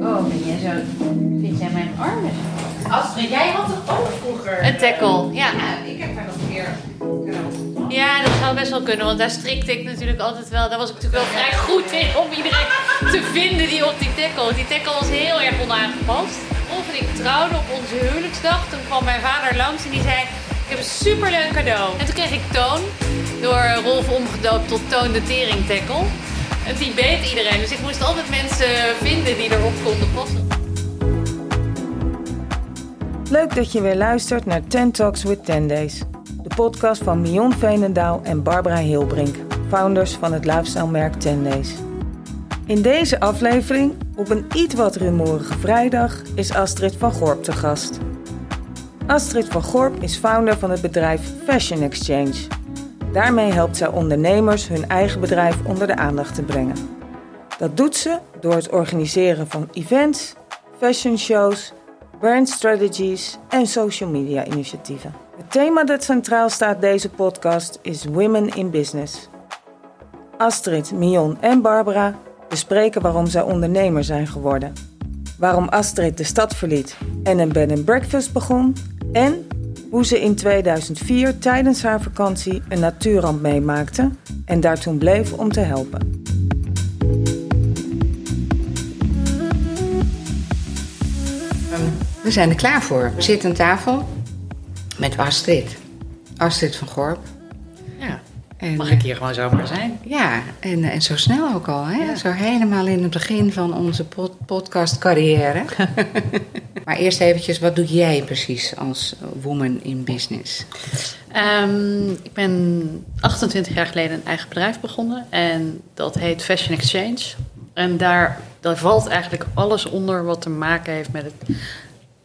Oh, ben jij zo... Vind jij mijn armen? Astrid, jij had toch ook vroeger... Een tackle, ja. Ja, ik heb daar nog gedaan. Ja, dat zou best wel kunnen, want daar strikte ik natuurlijk altijd wel. Daar was ik natuurlijk wel vrij goed in om iedereen te vinden die op die tackle. Die tackle was heel erg onaangepast. En ik trouwden op onze huwelijksdag. Toen kwam mijn vader langs en die zei: Ik heb een superleuk cadeau. En toen kreeg ik Toon, door Rolf omgedoopt tot Toon de Tering Tackle. Die beet iedereen, dus ik moest altijd mensen vinden die erop konden passen. Leuk dat je weer luistert naar 10 Talks with 10 Days. De podcast van Mion Veenendaal en Barbara Hilbrink, founders van het lifestyle-merk 10 Days. In deze aflevering, op een iets wat rumoerige vrijdag, is Astrid van Gorp te gast. Astrid van Gorp is founder van het bedrijf Fashion Exchange. Daarmee helpt zij ondernemers hun eigen bedrijf onder de aandacht te brengen. Dat doet ze door het organiseren van events, fashion shows, brand strategies en social media initiatieven. Het thema dat centraal staat deze podcast is Women in Business. Astrid, Mion en Barbara bespreken waarom zij ondernemer zijn geworden. Waarom Astrid de stad verliet en een bed and breakfast begon. En hoe ze in 2004 tijdens haar vakantie een natuurramp meemaakte en daar toen bleef om te helpen. We zijn er klaar voor. We zitten aan tafel met Astrid. Astrid van Gorp. Ja, En, mag ik hier gewoon zomaar zijn? Ja, en, en zo snel ook al. Hè? Ja. Zo helemaal in het begin van onze pod podcastcarrière. maar eerst eventjes, wat doe jij precies als woman in business? Ehm, ik ben 28 jaar geleden een eigen bedrijf begonnen en dat heet Fashion Exchange. En daar, daar valt eigenlijk alles onder wat te maken heeft met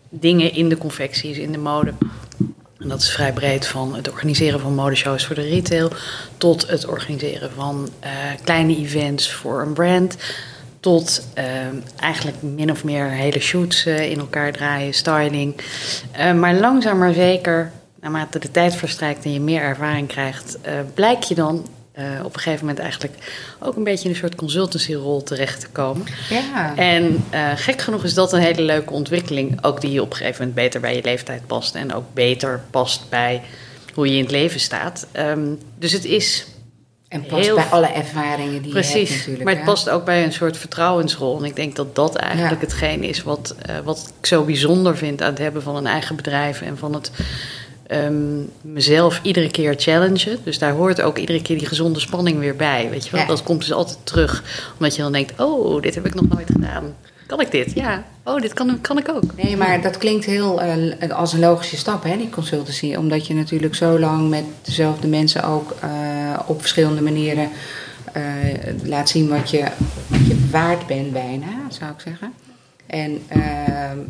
dingen in de confecties, in de mode. En dat is vrij breed van het organiseren van modeshows voor de retail tot het organiseren van eh, kleine events voor een brand. Tot ehm, eigenlijk min of meer hele shoots eh, in elkaar draaien, styling. Eh, maar langzaam maar zeker, naarmate de tijd verstrijkt en je meer ervaring krijgt, eh blijk je dan op een gegeven moment eigenlijk ook een beetje in een soort consultancyrol terecht te komen. Ja. En gek genoeg is dat een hele leuke ontwikkeling. Ook die op een gegeven moment beter bij je leeftijd past. En ook beter past bij hoe je in het leven staat. Ehm, dus het is En past heel- bij alle ervaringen die je hebt precies. natuurlijk. Maar het hè? past ook bij een soort vertrouwensrol. En ik denk dat dat eigenlijk Ja. hetgeen is wat, eh, wat ik zo bijzonder vind aan het hebben van een eigen bedrijf. En van het ehm, mezelf iedere keer challengen. Dus daar hoort ook iedere keer die gezonde spanning weer bij. Weet je wel? Ja. Dat komt dus altijd terug. Omdat je dan denkt, oh, dit heb ik nog nooit gedaan. Kan ik dit? Ja. Oh, dit kan, kan ik ook. Nee, maar dat klinkt heel eh, als een logische stap, hè, die consultancy. Omdat je natuurlijk zo lang met dezelfde mensen ook eh, op verschillende manieren eh, laat zien wat je, wat je waard bent, bijna, zou ik zeggen. En,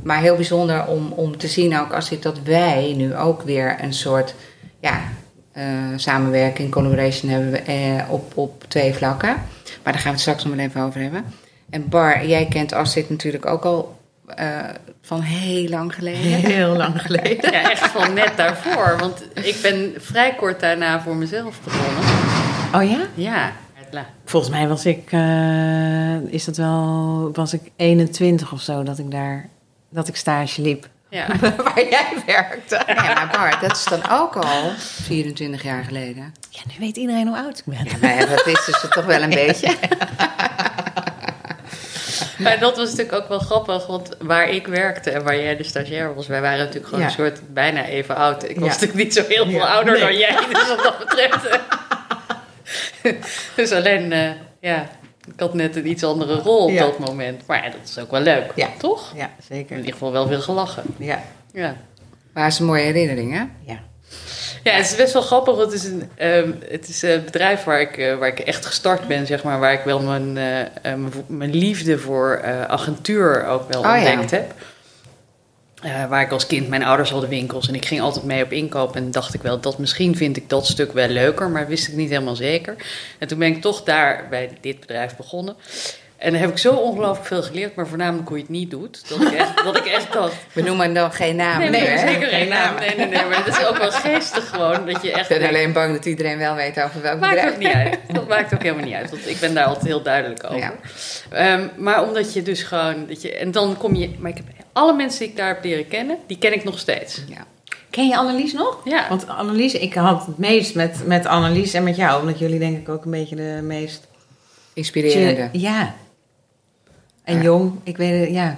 maar heel bijzonder om, om te zien ook als dit dat wij nu ook weer een soort ja, samenwerking, collaboration hebben op, op twee vlakken. Maar daar gaan we het straks nog wel even over hebben. En Bar, jij kent Astrid natuurlijk ook al eh, van heel lang geleden. Heel lang geleden. Ja, echt van net daarvoor. Want ik ben vrij kort daarna voor mezelf begonnen. Oh ja? Ja. Volgens mij was ik, eh, is dat wel, was ik 21 of zo dat ik daar, dat ik stage liep. Ja. Waar jij werkte. Ja, maar Bart, dat is dan ook al 24 jaar geleden. Ja, nu weet iedereen hoe oud ik ben. Ja, maar dat is dus toch wel een beetje. Maar dat was natuurlijk ook wel grappig, want waar ik werkte en waar jij de stagiair was, wij waren natuurlijk gewoon Ja. een soort bijna even oud. Ik was natuurlijk niet zo heel veel Ja, ouder nee. dan jij, dus wat dat betreft. eh. dus alleen, eh, ja, ik had net een iets andere rol op Ja. dat moment. Maar ja, dat is ook wel leuk, Ja. toch? Ja, In zeker. ieder geval wel veel gelachen. Ja. Ja. Maar het is een mooie herinnering, hè? Ja. Ja, het is best wel grappig. want Het is een, ehm, het is een bedrijf waar ik, eh, waar ik echt gestart ben, zeg maar. Waar ik wel mijn, eh, eh, mijn, liefde voor eh, agentuur ook wel Oh, ja. ontdekt heb. Eh, waar ik als kind, mijn ouders hadden winkels en ik ging altijd mee op inkoop. En dacht ik wel, dat misschien vind ik dat stuk wel leuker, maar wist ik niet helemaal zeker. En toen ben ik toch daar bij dit bedrijf begonnen. En daar heb ik zo ongelooflijk veel geleerd, maar voornamelijk hoe je het niet doet. Dat ik echt, dat ik echt dacht. We noemen dan geen naam. Nee, nee, zeker geen naam. Nee, nee, nee. Maar dat is ook wel geestig gewoon. Dat je echt. Ik ben denkt, alleen bang dat iedereen wel weet over welk maakt bedrijf. ook niet uit. Dat maakt ook helemaal niet uit. Want ik ben daar altijd heel duidelijk over. Ja. Ehm, maar omdat je dus gewoon. Dat je, en dan kom je. Maar ik heb alle mensen die ik daar heb leren kennen, die ken ik nog steeds. Ja. Ken je Annelies nog? Ja. Want Annelies, ik had het meest met, met Annelies en met jou. Omdat jullie denk ik ook een beetje de meest... Inspirerende. Ja. En Ja. jong, ik weet het, ja.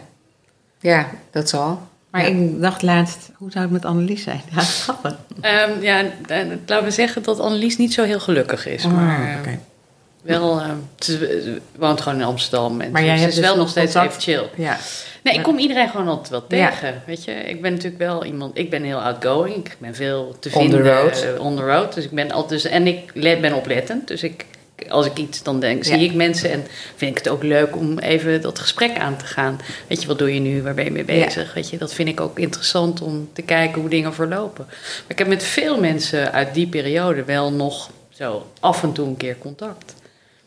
Ja, dat zal. Maar Ja. ik dacht laatst, hoe zou het met Annelies zijn? Ja, grappig. Ehm, ja, en laten we zeggen dat Annelies niet zo heel gelukkig is. maar Oh, eh, oké. wel, ehm, ze, woont gewoon in Amsterdam. En Maar ze- jij ze hebt is dus wel nog steeds contact? even chill. Ja. Nee, ik kom iedereen gewoon altijd wel Ja. tegen. Weet je, ik ben natuurlijk wel iemand. Ik ben heel outgoing. Ik ben veel te On the vinden. road. eh, on the road. Dus ik ben altijd. Dus, en ik let, ben oplettend. Dus ik, als ik iets dan denk, zie Ja. ik mensen en vind ik het ook leuk om even dat gesprek aan te gaan. Weet je, wat doe je nu? Waar ben je mee bezig? Weet je, dat vind ik ook interessant om te kijken hoe dingen verlopen. Maar ik heb met veel mensen uit die periode wel nog zo af en toe een keer contact.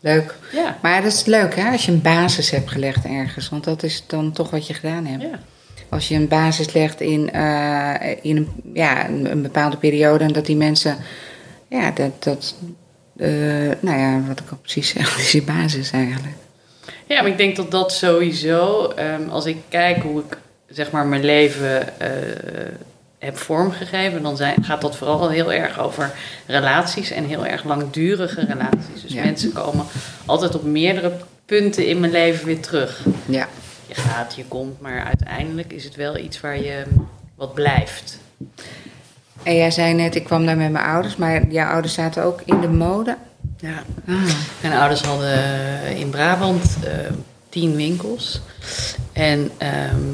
Leuk. Ja. Maar dat is leuk hè, als je een basis hebt gelegd ergens. Want dat is dan toch wat je gedaan hebt. ja. Als je een basis legt in, eh, in een, ja, een, bepaalde periode. En dat die mensen, ja, dat, dat nou ja, wat ik al precies zeg, is die basis eigenlijk. Ja, maar ik denk dat dat sowieso, ehm, als ik kijk hoe ik zeg maar mijn leven eh, heb vormgegeven, dan zijn, gaat dat vooral heel erg over relaties en heel erg langdurige relaties. Dus Ja. mensen komen altijd op meerdere punten in mijn leven weer terug. Ja. Je gaat, je komt, maar uiteindelijk is het wel iets waar je wat blijft. En jij zei net, ik kwam daar met mijn ouders. Maar jouw ouders zaten ook in de mode. Ja. Ah. Mijn ouders hadden in Brabant eh, tien winkels. En ehm,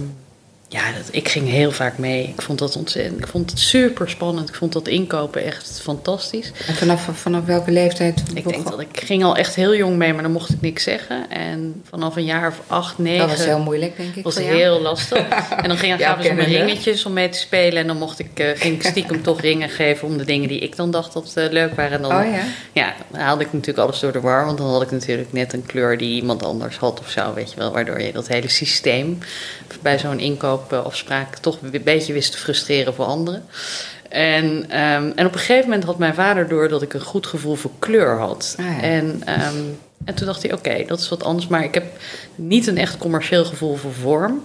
ja, dat, ik ging heel vaak mee. Ik vond dat ontzettend. Ik vond het super spannend. Ik vond dat inkopen echt fantastisch. En vanaf, vanaf welke leeftijd? Ik denk dat ik ging al echt heel jong mee, maar dan mocht ik niks zeggen. En vanaf een jaar of acht, negen. Dat was heel moeilijk, denk ik. was heel lastig. En dan ging, Ja, gaven ze me kennende. ringetjes om mee te spelen. En dan mocht ik, eh, ging ik stiekem toch ringen geven om de dingen die ik dan dacht dat eh, leuk waren. En dan Oh ja. ja, dan haalde ik natuurlijk alles door de war. Want dan had ik natuurlijk net een kleur die iemand anders had of zo. Weet je wel, waardoor je dat hele systeem bij zo'n inkoopafspraak toch een beetje wist te frustreren voor anderen. En, ehm, en op een gegeven moment had mijn vader door dat ik een goed gevoel voor kleur had. Ah, ja. en, ehm, en toen dacht hij, oké, dat is wat anders. Maar ik heb niet een echt commercieel gevoel voor vorm.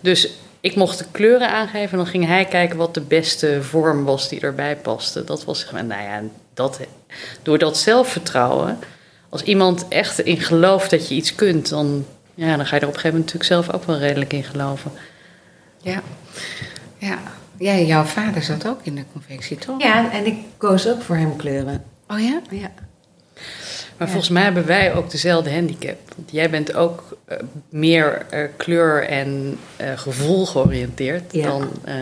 Dus ik mocht de kleuren aangeven en dan ging hij kijken wat de beste vorm was die erbij paste. Dat was, gewoon- nou ja, dat, door dat zelfvertrouwen, als iemand echt in gelooft dat je iets kunt, dan, ja, dan ga je er op een gegeven moment natuurlijk zelf ook wel redelijk in geloven. Ja. Ja. ja, jouw vader zat ook in de confectie, toch? Ja, en ik koos ook voor hem kleuren. Oh ja? Ja. Maar volgens mij hebben wij ook dezelfde handicap. Want jij bent ook eh, meer eh, kleur en eh, gevoel georiënteerd Ja. dan. eh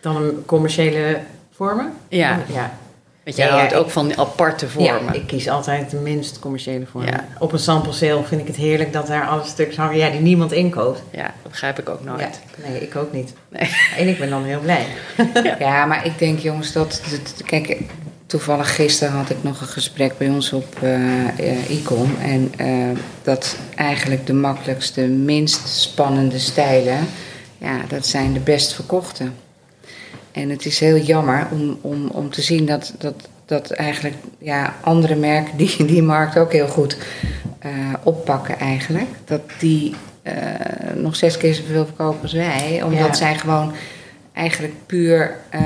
Dan een commerciële vormen? ja, Ja. Want jij Ja, ja, houdt ik- ook van aparte vormen. Ja, ik kies altijd de minst commerciële vormen. Ja. Op een sample sale vind ik het heerlijk dat daar alle stukjes hangen ja, die niemand inkoopt. Ja, dat begrijp ik ook nooit. Ja, nee, ik ook niet. Nee. En ik ben dan heel blij. Ja, maar ik denk jongens dat, dat- Kijk, toevallig gisteren had ik nog een gesprek bij ons op eh eh, Icom. En eh, dat eigenlijk de makkelijkste, minst spannende stijlen... Ja, dat zijn de best verkochte. En het is heel jammer om, om, om te zien dat, dat, dat eigenlijk ja, andere merken die die markt ook heel goed eh, oppakken eigenlijk. Dat die eh, nog zes keer zoveel verkopen als wij. Omdat Ja. zij gewoon eigenlijk puur... ehm,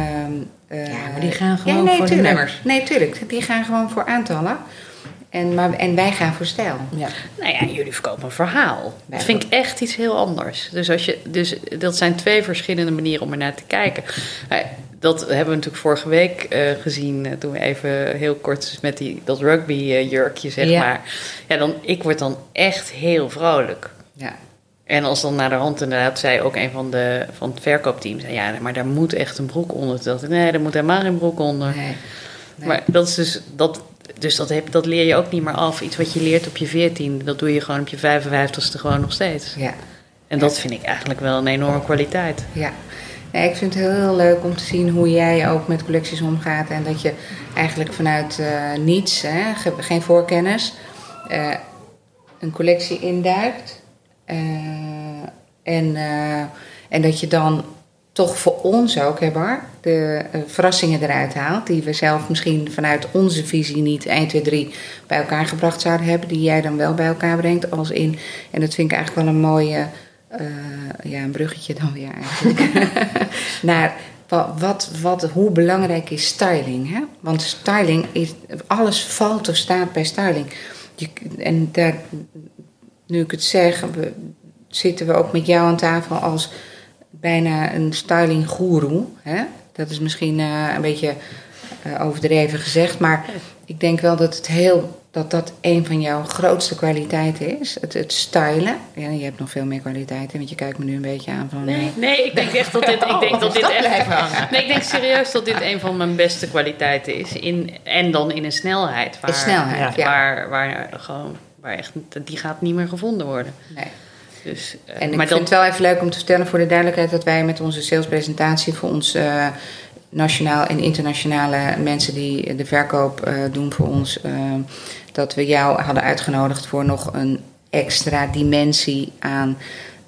eh, Ja, maar die gaan gewoon nee, voor de tuurlijk. nummers. Nee, tuurlijk. Die gaan gewoon voor aantallen. En, maar, en wij gaan voor stijl. Ja. Nou ja, jullie verkopen een verhaal. Dat vind ik echt iets heel anders. Dus, als je, dus dat zijn twee verschillende manieren om er naar te kijken. Eh, Dat hebben we natuurlijk vorige week eh, gezien. eh, toen we even heel kort met die, dat rugby-jurkje, zeg Ja. maar. Ja, dan, ik word dan echt heel vrolijk. Ja. En als dan naar de hand inderdaad zei ook een van, de, van het verkoopteam... zei, ja, maar daar moet echt een broek onder. Toen dacht ik, nee, daar moet helemaal geen broek onder. Nee. Nee. Maar dat is dus... Dat, dus dat, heb, dat leer je ook niet meer af. Iets wat je leert op je 14, dat doe je gewoon op je 55ste gewoon nog steeds. Ja. En dat vind ik eigenlijk wel een enorme kwaliteit. Ja. Ik vind het heel, heel leuk om te zien hoe jij ook met collecties omgaat. En dat je eigenlijk vanuit eh, niets, hè, ge- geen voorkennis, eh, een collectie induikt. eh, en, en dat je dan toch voor ons ook, hè Bar, de eh, verrassingen eruit haalt. Die we zelf misschien vanuit onze visie niet 1, 2, 3 bij elkaar gebracht zouden hebben. Die jij dan wel bij elkaar brengt. Als in, en dat vind ik eigenlijk wel een mooie, eh, ja een bruggetje dan weer eigenlijk. Naar wat, wat, wat, hoe belangrijk is styling? Hè? Want styling is, alles valt of staat bij styling. Je, en daar, nu ik het zeg, we, zitten we ook met jou aan tafel als bijna een styling guru. Hè? Dat is misschien uh, een beetje uh, overdreven gezegd, maar ik denk wel dat het heel dat dat een van jouw grootste kwaliteiten is. Het, het stylen. Ja, je hebt nog veel meer kwaliteiten, want je kijkt me nu een beetje aan van... Nee, nee ik denk echt dat dit... Ik denk dat dit echt... Nee, ik denk serieus dat dit een van mijn beste kwaliteiten is. In, en dan in een snelheid. Waar, in snelheid, ja. Waar, waar gewoon... Waar echt, die gaat niet meer gevonden worden. Nee. Dus, uh, en ik maar vind het wel even leuk om te vertellen voor de duidelijkheid... dat wij met onze salespresentatie voor ons... Uh, nationaal en internationale mensen die de verkoop uh, doen voor ons, dat we jou hadden uitgenodigd voor nog een extra dimensie aan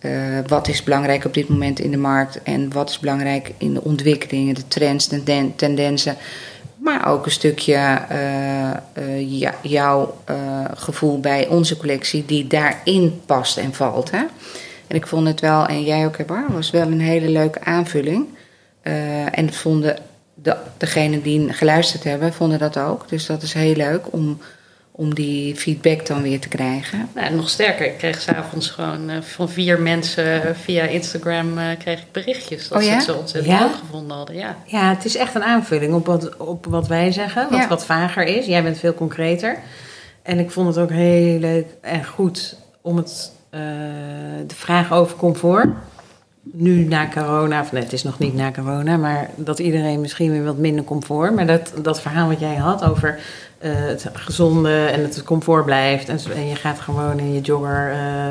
uh, wat is belangrijk op dit moment in de markt en wat is belangrijk in de ontwikkelingen, de trends, de tendensen. Maar ook een stukje ja, jouw gevoel bij onze collectie die daarin past en valt. Hè? En ik vond het wel, en jij ook, Hebar, was wel een hele leuke aanvulling. En vonden de, degenen die geluisterd hebben, vonden dat ook. Dus dat is heel leuk om, om die feedback dan weer te krijgen. Nou, nog sterker, ik kreeg s'avonds gewoon uh, van vier mensen via Instagram uh, kreeg ik berichtjes. Dat oh, ja? ze het zo ontzettend Ja? leuk gevonden hadden. Ja. Ja, het is echt een aanvulling op wat, op wat wij zeggen, wat Ja. wat vager is. Jij bent veel concreter. En ik vond het ook heel leuk en goed om het, eh, de vraag over comfort. Nu na corona, of nee, het is nog niet na corona, maar dat iedereen misschien weer wat minder comfort. Maar dat, dat verhaal wat jij had over eh, het gezonde en het comfort blijft. En, en je gaat gewoon in je jogger. eh,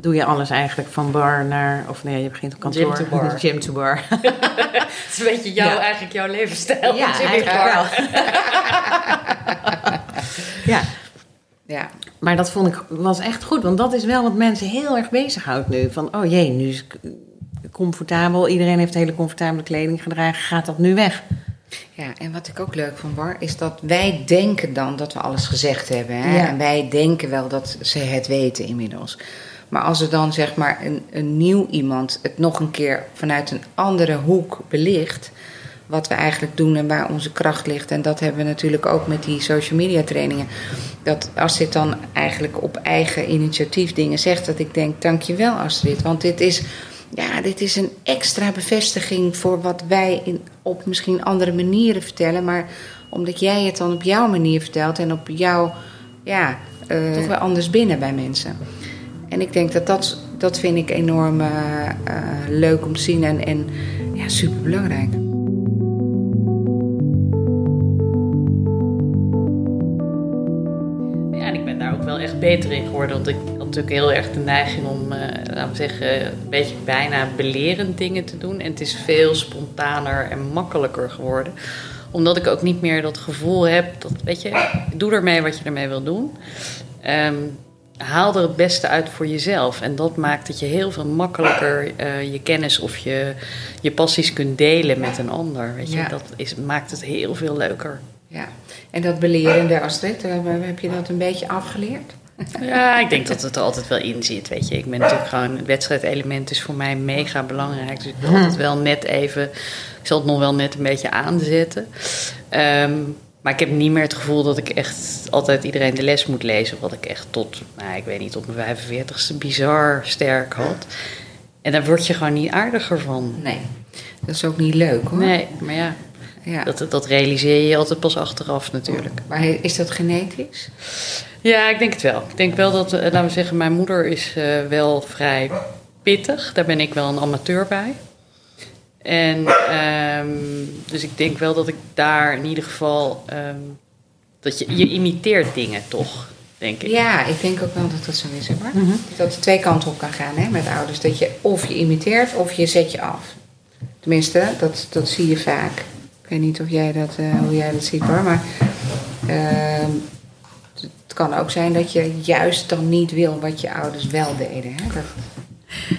doe je alles eigenlijk van bar naar. Of nee, je begint op kantoor. Gym to bar. Gym to bar. Het is een beetje jouw, Ja. eigenlijk jouw levensstijl. Ja, Carr. wel. ja, Ja, maar dat vond ik was echt goed, want dat is wel wat mensen heel erg bezighoudt nu. Van, oh jee, nu is het comfortabel, iedereen heeft hele comfortabele kleding gedragen, gaat dat nu weg? Ja, en wat ik ook leuk vond, Bar, is dat wij denken dan dat we alles gezegd hebben. Hè? Ja. En wij denken wel dat ze het weten inmiddels. Maar als er dan zeg maar een, een nieuw iemand het nog een keer vanuit een andere hoek belicht, wat we eigenlijk doen en waar onze kracht ligt. En dat hebben we natuurlijk ook met die social media trainingen. Dat als dit dan eigenlijk op eigen initiatief dingen zegt, dat ik denk, dankjewel Astrid. Want dit is, ja, dit is een extra bevestiging voor wat wij in, op misschien andere manieren vertellen. Maar omdat jij het dan op jouw manier vertelt en op jouw, ja, eh, toch wel anders binnen bij mensen. En ik denk dat dat, dat vind ik enorm eh, eh, leuk om te zien en, en ja, super belangrijk. Ja, en ik ben daar ook wel echt beter in geworden. Want ik natuurlijk heel erg de neiging om, eh, laten we zeggen, een beetje bijna belerend dingen te doen. En het is veel spontaner en makkelijker geworden. Omdat ik ook niet meer dat gevoel heb dat, weet je, doe ermee wat je ermee wil doen. Ehm, haal er het beste uit voor jezelf. En dat maakt dat je heel veel makkelijker eh, je kennis of je, je passies kunt delen met een ander. Weet je? Ja. Dat is, maakt het heel veel leuker. Ja. En dat belerende, Astrid, eh, heb je dat een beetje afgeleerd? Ja, ik denk dat het er altijd wel in zit, weet je. Ik ben natuurlijk gewoon... Het wedstrijdelement is voor mij mega belangrijk. Dus ik wil altijd wel net even... Ik zal het nog wel net een beetje aanzetten. Ehm, maar ik heb niet meer het gevoel dat ik echt altijd iedereen de les moet lezen. Wat ik echt tot, nou, ik weet niet, tot mijn 45ste bizar sterk had. En daar word je gewoon niet aardiger van. Nee. Dat is ook niet leuk hoor. Nee, maar ja, Ja. dat, dat realiseer je altijd pas achteraf natuurlijk. Maar is dat genetisch? Ja, ik denk het wel. Ik denk wel dat, eh, laten we zeggen, mijn moeder is eh, wel vrij pittig. Daar ben ik wel een amateur bij. En ehm, dus ik denk wel dat ik daar in ieder geval... ehm, dat je, je imiteert dingen toch, denk ik. Ja, ik denk ook wel dat dat zo is hoor. Dat het twee kanten op kan gaan hè, met ouders. Dat je of je imiteert of je zet je af. Tenminste, dat, dat zie je vaak. Ik weet niet of jij dat, eh, hoe jij dat ziet hoor. Maar ehm, het kan ook zijn dat je juist dan niet wil wat je ouders wel deden. Hè?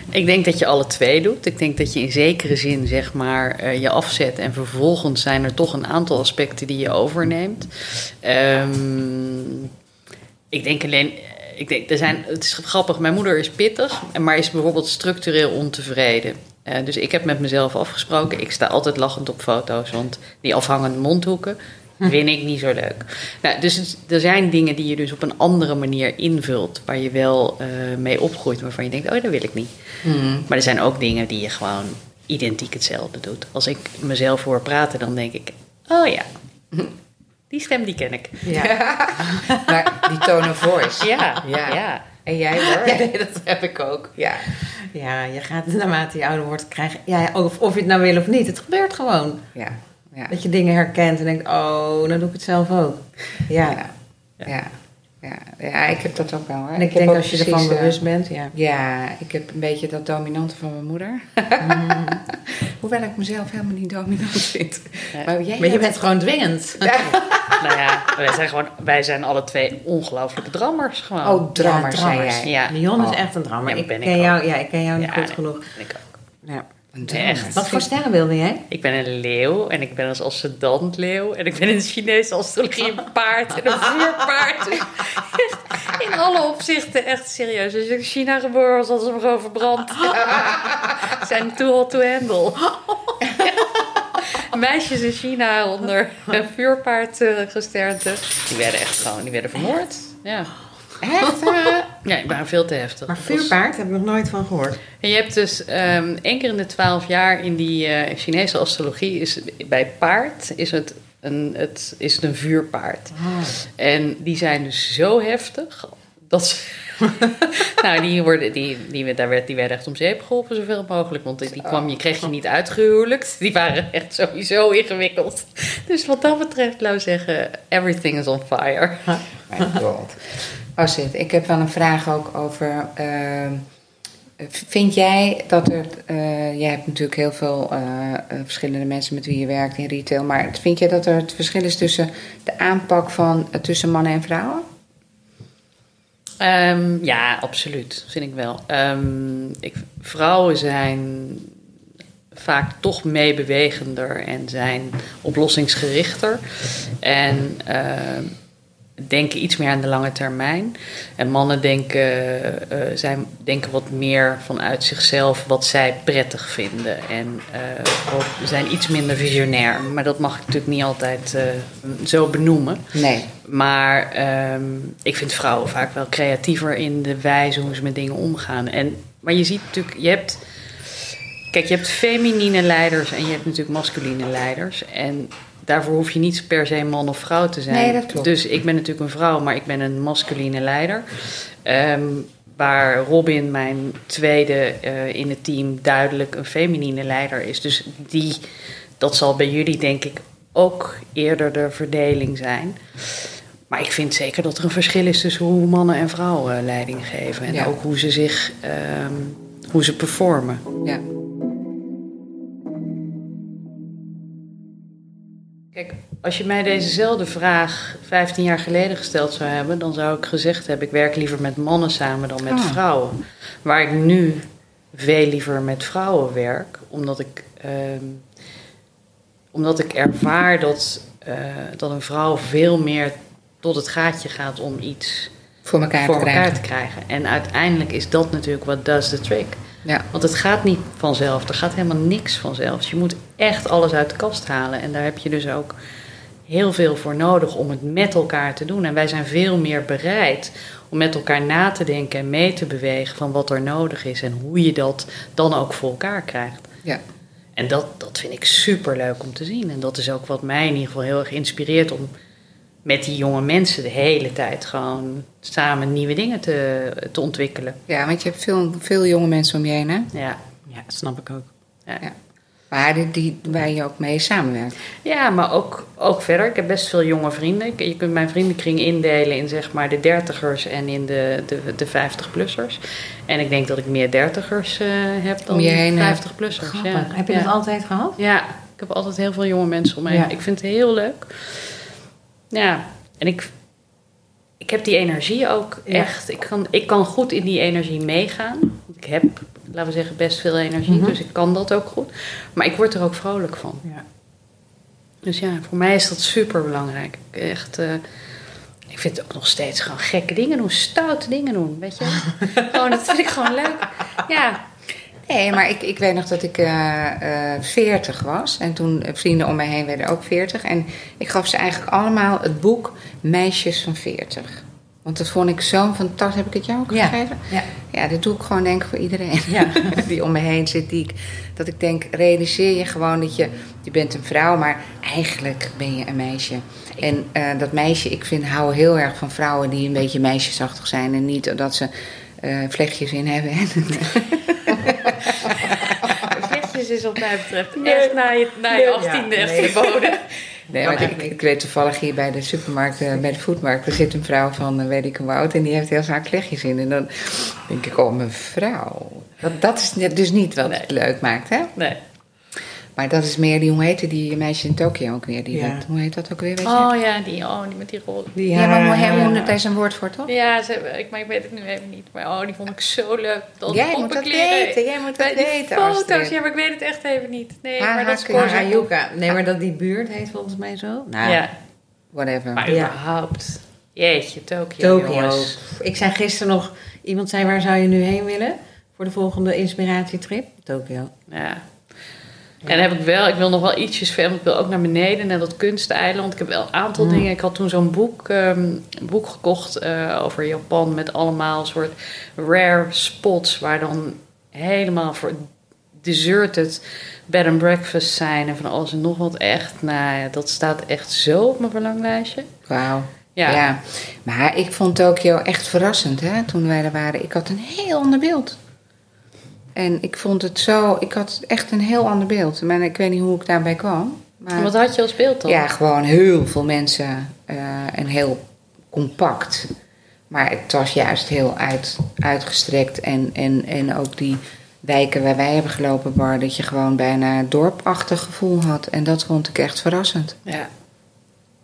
Ik denk dat je alle twee doet. Ik denk dat je in zekere zin zeg maar eh, je afzet en vervolgens zijn er toch een aantal aspecten die je overneemt. Ehm, ik denk alleen, ik denk, er zijn, het is grappig, mijn moeder is pittig, maar is bijvoorbeeld structureel ontevreden. Eh, dus ik heb met mezelf afgesproken, ik sta altijd lachend op foto's, want die afhangende mondhoeken vind ik niet zo leuk. Nou, dus er zijn dingen die je dus op een andere manier invult, waar je wel eh, mee opgroeit, waarvan je denkt, oh, dat wil ik niet. Maar er zijn ook dingen die je gewoon identiek hetzelfde doet. Als ik mezelf hoor praten, dan denk ik, oh ja, die stem die ken ik. Ja. maar die tone of voice. Ja, Ja. ja. En jij hoor? Ja, nee, dat heb ik ook. Ja. Ja, je gaat naarmate je ouder wordt krijgen... Ja, of, of je het nou wil of niet, het gebeurt gewoon. Ja. Ja. Dat je dingen herkent en denkt, oh, dan doe ik het zelf ook. Ja. Ja. Ja. Ja. ja, ik heb dat ook wel. Hè. En ik, denk als je ervan precies, eh, bewust bent, ja. Ja, ik heb een beetje dat dominante van mijn moeder. Hoewel ik mezelf helemaal niet dominant vind. Maar jij Maar je bent gewoon dwingend. Nou ja, wij zijn, gewoon, wij zijn alle twee ongelooflijke drammers gewoon. Oh, drammer Ja, zei drammers. jij. Ja. Leon is Oh. echt een drammer. Ja, ik, ben ik ken ook. jou, ja, ik ken jou niet goed nee. genoeg. Ik, ook. Ja. Echt. Wat voor sterren wilde jij? ik ben een leeuw en ik ben als ascendant leeuw. En ik ben in de Chinese astrologie een paard en een vuurpaard. In alle opzichten echt serieus. Als ik in China geboren was, hadden ze me gewoon verbrand. Ze zijn too hot to handle. Meisjes in China onder een vuurpaardgesternte. Die werden echt gewoon, die werden vermoord. Ja. Echt? Ja, die waren veel te heftig. Maar vuurpaard heb ik nog nooit van gehoord. En je hebt dus ehm één keer in de twaalf jaar in die eh, Chinese astrologie is bij paard is het een, het, is het een vuurpaard. En die zijn dus zo heftig dat ze. nou, die, worden, die, die, daar werd, die werden echt om zeep geholpen zoveel mogelijk. Want die kwam, je kreeg je niet uitgehuwelijkt. Die waren echt sowieso ingewikkeld. Dus wat dat betreft, laat ik zeggen, everything is on fire. Mijn god. Oh, Sid, ik heb wel een vraag ook over. ehm, vind jij dat er. eh, jij hebt natuurlijk heel veel eh, eh, verschillende mensen met wie je werkt in retail. Maar vind jij dat er het verschil is tussen de aanpak van tussen mannen en vrouwen? Ehm, ja, absoluut. Vind ik wel. Ehm, ik, vrouwen zijn vaak toch meebewegender en zijn oplossingsgerichter. En denken iets meer aan de lange termijn. En mannen denken, eh, zijn, denken wat meer vanuit zichzelf wat zij prettig vinden. En eh, ook- zijn iets minder visionair. Maar dat mag ik natuurlijk niet altijd eh, zo benoemen. Nee. Maar ehm, ik vind vrouwen vaak wel creatiever in de wijze hoe ze met dingen omgaan. En, maar je ziet natuurlijk, je hebt. Kijk, je hebt feminine leiders en je hebt natuurlijk masculine leiders. En daarvoor hoef je niet per se man of vrouw te zijn. Nee, dat klopt. Dus ik ben natuurlijk een vrouw, maar ik ben een masculine leider. Ehm, waar Robin, mijn tweede eh, in het team, duidelijk een feminine leider is. Dus die, dat zal bij jullie denk ik ook eerder de verdeling zijn. Maar ik vind zeker dat er een verschil is tussen hoe mannen en vrouwen leiding geven. En Ja. ook hoe ze zich, ehm, hoe ze performen. Ja. Als je mij dezezelfde vraag 15 jaar geleden gesteld zou hebben, dan zou ik gezegd hebben: ik werk liever met mannen samen dan met Ah. vrouwen. Waar ik nu veel liever met vrouwen werk, omdat ik, ehm, omdat ik ervaar dat, eh, dat een vrouw veel meer tot het gaatje gaat om iets Voor elkaar voor te elkaar krijgen. te krijgen. En uiteindelijk is dat natuurlijk wat does the trick. Ja. Want het gaat niet vanzelf. Er gaat helemaal niks vanzelf. Dus je moet echt alles uit de kast halen. En daar heb je dus ook heel veel voor nodig om het met elkaar te doen. En wij zijn veel meer bereid om met elkaar na te denken en mee te bewegen van wat er nodig is en hoe je dat dan ook voor elkaar krijgt. Ja. En dat, dat vind ik super leuk om te zien. En dat is ook wat mij in ieder geval heel erg inspireert om met die jonge mensen de hele tijd gewoon samen nieuwe dingen te, te ontwikkelen. ja, want je hebt veel, veel jonge mensen om je heen, hè? Ja. Ja, dat snap ik ook. Ja. Ja. Maar die, waar je ook mee samenwerkt. Ja, maar ook, ook verder. Ik heb best veel jonge vrienden. Je kunt mijn vriendenkring indelen in zeg maar de dertigers en in de, de, de 50-plussers. En ik denk dat ik meer dertigers eh heb dan Om je heen, eh, 50-plussers. Grappig. Ja. Heb je ja. dat altijd gehad? Ja, ik heb altijd heel veel jonge mensen om me heen. Ja. Ik vind het heel leuk. Ja, en ik, ik heb die energie ook Ja. echt. Ik kan, ik kan goed in die energie meegaan. Ik heb, laten we zeggen, best veel energie, Mhm. dus ik kan dat ook goed. Maar ik word er ook vrolijk van. Ja. Dus ja, voor mij is dat super belangrijk. Echt, eh, ik vind het ook nog steeds gewoon gekke dingen doen, stoute dingen doen, weet je? gewoon, dat vind ik gewoon leuk. Ja, Nee, maar ik, ik weet nog dat ik eh eh 40 was. En toen vrienden om mij heen werden ook 40. En ik gaf ze eigenlijk allemaal het boek Meisjes van 40. Want dat vond ik zo'n fantastisch. Heb ik het jou ook Ja. gegeven? Ja. Ja, dat doe ik gewoon denk ik voor iedereen. Ja. die om me heen zit. Die ik, dat ik denk, realiseer je gewoon dat je... Je bent een vrouw, maar eigenlijk ben je een meisje. En eh, dat meisje, ik vind, hou heel erg van vrouwen die een beetje meisjesachtig zijn. En niet dat ze eh, vlechtjes in hebben. vlechtjes is wat mij betreft echt na je, na je achttiende echt verboden. Nee, maar ik, weet toevallig hier bij de supermarkt, eh, bij de foodmarkt, er zit een vrouw van eh, weet ik hoe oud en die heeft heel vaak vlechtjes in. En dan denk ik, oh mevrouw, dat, dat is net- dus niet wat Nee. het leuk maakt, hè? Nee. Maar dat is meer, die, hoe heette die meisje in Tokio ook weer? Die Ja. dat- hoe heet dat ook weer, weet je? Oh ja, die, oh, die met die rol. Die ja, maar hoe- daar is een woord voor, toch? Ja, ze, hebben- ik, maar ik weet het nu even niet. Maar oh, die vond ik zo leuk. Dat Jij moet dat weten, jij moet dat die weten, foto's, ja, maar ik weet het echt even niet. Nee, Ha, maar ha, dat zo. Harajuka. Nee, maar dat die buurt heet volgens mij zo. Nou, Ja, Whatever. maar Ja. überhaupt. Jeetje, Tokio. Tokio. Ik zei gisteren nog, iemand zei waar zou je nu heen willen voor de volgende inspiratietrip? Tokio. Ja. En heb ik wel, ik wil nog wel ietsjes verder. want Ik wil ook naar beneden, naar dat kunsteiland. Ik heb wel een aantal Mm. dingen. Ik had toen zo'n boek, ehm, boek gekocht eh, over Japan met allemaal soort rare spots waar dan helemaal voor deserted bed and breakfast zijn en van alles en nog wat echt. Nou ja, dat staat echt zo op mijn verlanglijstje. Wauw. Ja. Ja. maar ik vond Tokio echt verrassend hè, toen wij er waren. Ik had een heel ander beeld. En ik vond het zo, ik had echt een heel ander beeld. Maar ik weet niet hoe ik daarbij kwam. Maar wat had je als beeld dan? ja, gewoon heel veel mensen eh, en heel compact. Maar het was juist heel uit, uitgestrekt. En, en, en ook die wijken waar wij hebben gelopen, waar dat je gewoon bijna een dorpachtig gevoel had. En dat vond ik echt verrassend. Ja.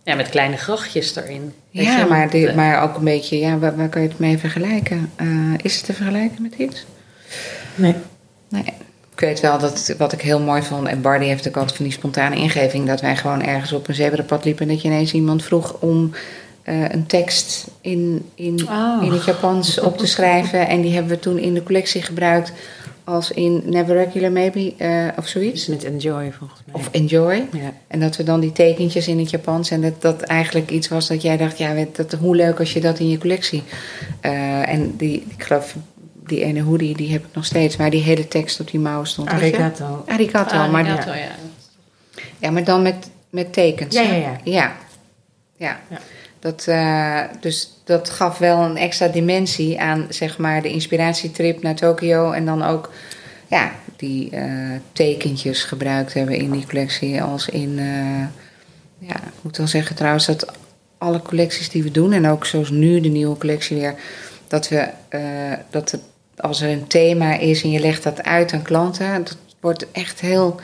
Ja, met kleine grachtjes erin. Ja, je, maar, eh, maar ook een beetje, ja, waar, waar kan je het mee vergelijken? Eh, is het te vergelijken met iets? Nee. Nee. Ik weet wel dat wat ik heel mooi vond, en Bardi heeft ook altijd van die spontane ingeving, dat wij gewoon ergens op een zebrapad liepen en dat je ineens iemand vroeg om eh, een tekst in, in, Oh. in het Japans op te schrijven. En die hebben we toen in de collectie gebruikt als in Never Regular Maybe eh, of zoiets. Iets met enjoy volgens mij. Of Enjoy. ja. En dat we dan die tekentjes in het Japans. En dat dat eigenlijk iets was dat jij dacht, ja, dat, hoe leuk als je dat in je collectie. eh, en die, ik geloof, die ene hoodie, die heb ik nog steeds. Maar die hele tekst op die mouw stond. Arigato. Arigato. ah, maar, ja. ja, maar dan met, met tekens. Ja, ja, ja. Ja. ja. Ja. Dat, eh, dus dat gaf wel een extra dimensie aan zeg maar, de inspiratietrip naar Tokio. En dan ook ja, die eh, tekentjes gebruikt hebben in die collectie. Als in, eh, ja, ik moet wel zeggen trouwens dat alle collecties die we doen, en ook zoals nu de nieuwe collectie weer, dat we eh, dat het, als er een thema is en je legt dat uit aan klanten, dat wordt echt heel.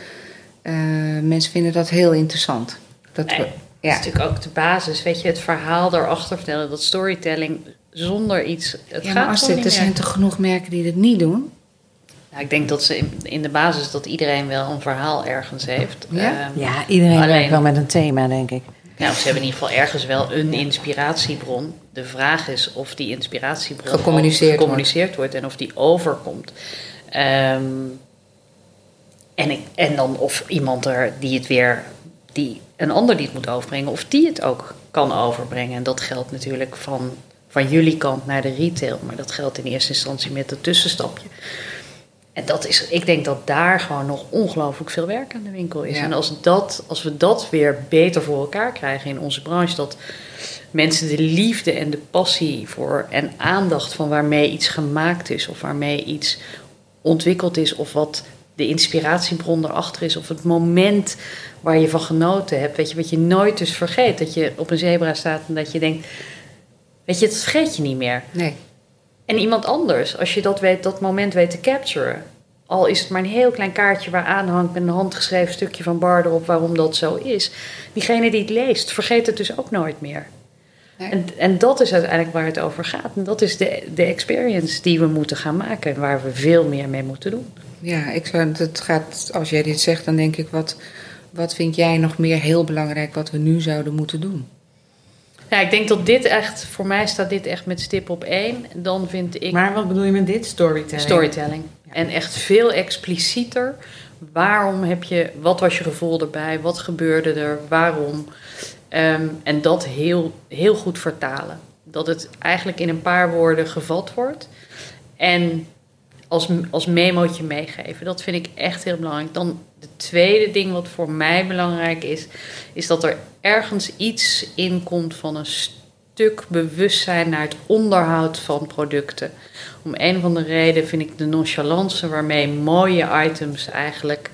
eh, mensen vinden dat heel interessant. Dat Nee, we, Dat ja. is natuurlijk ook de basis, weet je, het verhaal daarachter vertellen, dat storytelling zonder iets. Het ja, gaat maar als gewoon dit, niet er meer. zijn toch genoeg merken die dit niet doen? Nou, ik denk dat ze in, in de basis dat iedereen wel een verhaal ergens heeft. Ja? Ehm, Ja, iedereen Alleen- werkt wel met een thema, denk ik. Nou, ze hebben in ieder geval ergens wel een inspiratiebron. De vraag is of die inspiratiebron Gecommuniceerd wordt. en of die overkomt. Ehm, en, ik, en dan of iemand er die het weer, die een ander die het moet overbrengen, of die het ook kan overbrengen. En dat geldt natuurlijk van, van jullie kant naar de retail, maar dat geldt in eerste instantie met het tussenstapje. En dat is, ik denk dat daar gewoon nog ongelooflijk veel werk aan de winkel is. Ja. En als, dat, als we dat weer beter voor elkaar krijgen in onze branche, dat mensen de liefde en de passie voor en aandacht van waarmee iets gemaakt is, of waarmee iets ontwikkeld is, of wat de inspiratiebron erachter is, of het moment waar je van genoten hebt. Weet je, wat je nooit dus vergeet. Dat je op een zebra staat en dat je denkt, weet je, dat vergeet je niet meer. Nee. En iemand anders, als je dat, weet, dat moment weet te capturen. Al is het maar een heel klein kaartje waar aanhangt met een handgeschreven stukje van Bar erop waarom dat zo is. Diegene die het leest, vergeet het dus ook nooit meer. Nee. En, en dat is uiteindelijk waar het over gaat. En dat is de, de experience die we moeten gaan maken en waar we veel meer mee moeten doen. Ja, ik zou, het gaat, als jij dit zegt, dan denk ik, wat, wat vind jij nog meer heel belangrijk wat we nu zouden moeten doen? Ja, ik denk dat dit echt, voor mij staat dit echt met stip op één. Dan vind ik Maar wat bedoel je met dit? Storytelling? storytelling. En echt veel explicieter. Waarom heb je, wat was je gevoel erbij? Wat gebeurde er? Waarom? Ehm, en dat heel, heel goed vertalen. Dat het eigenlijk in een paar woorden gevat wordt. En als, als memootje meegeven. Dat vind ik echt heel belangrijk. Dan de tweede ding wat voor mij belangrijk is, is dat er ergens iets in komt van een stuk bewustzijn naar het onderhoud van producten. Om een of andere reden vind ik de nonchalance waarmee mooie items eigenlijk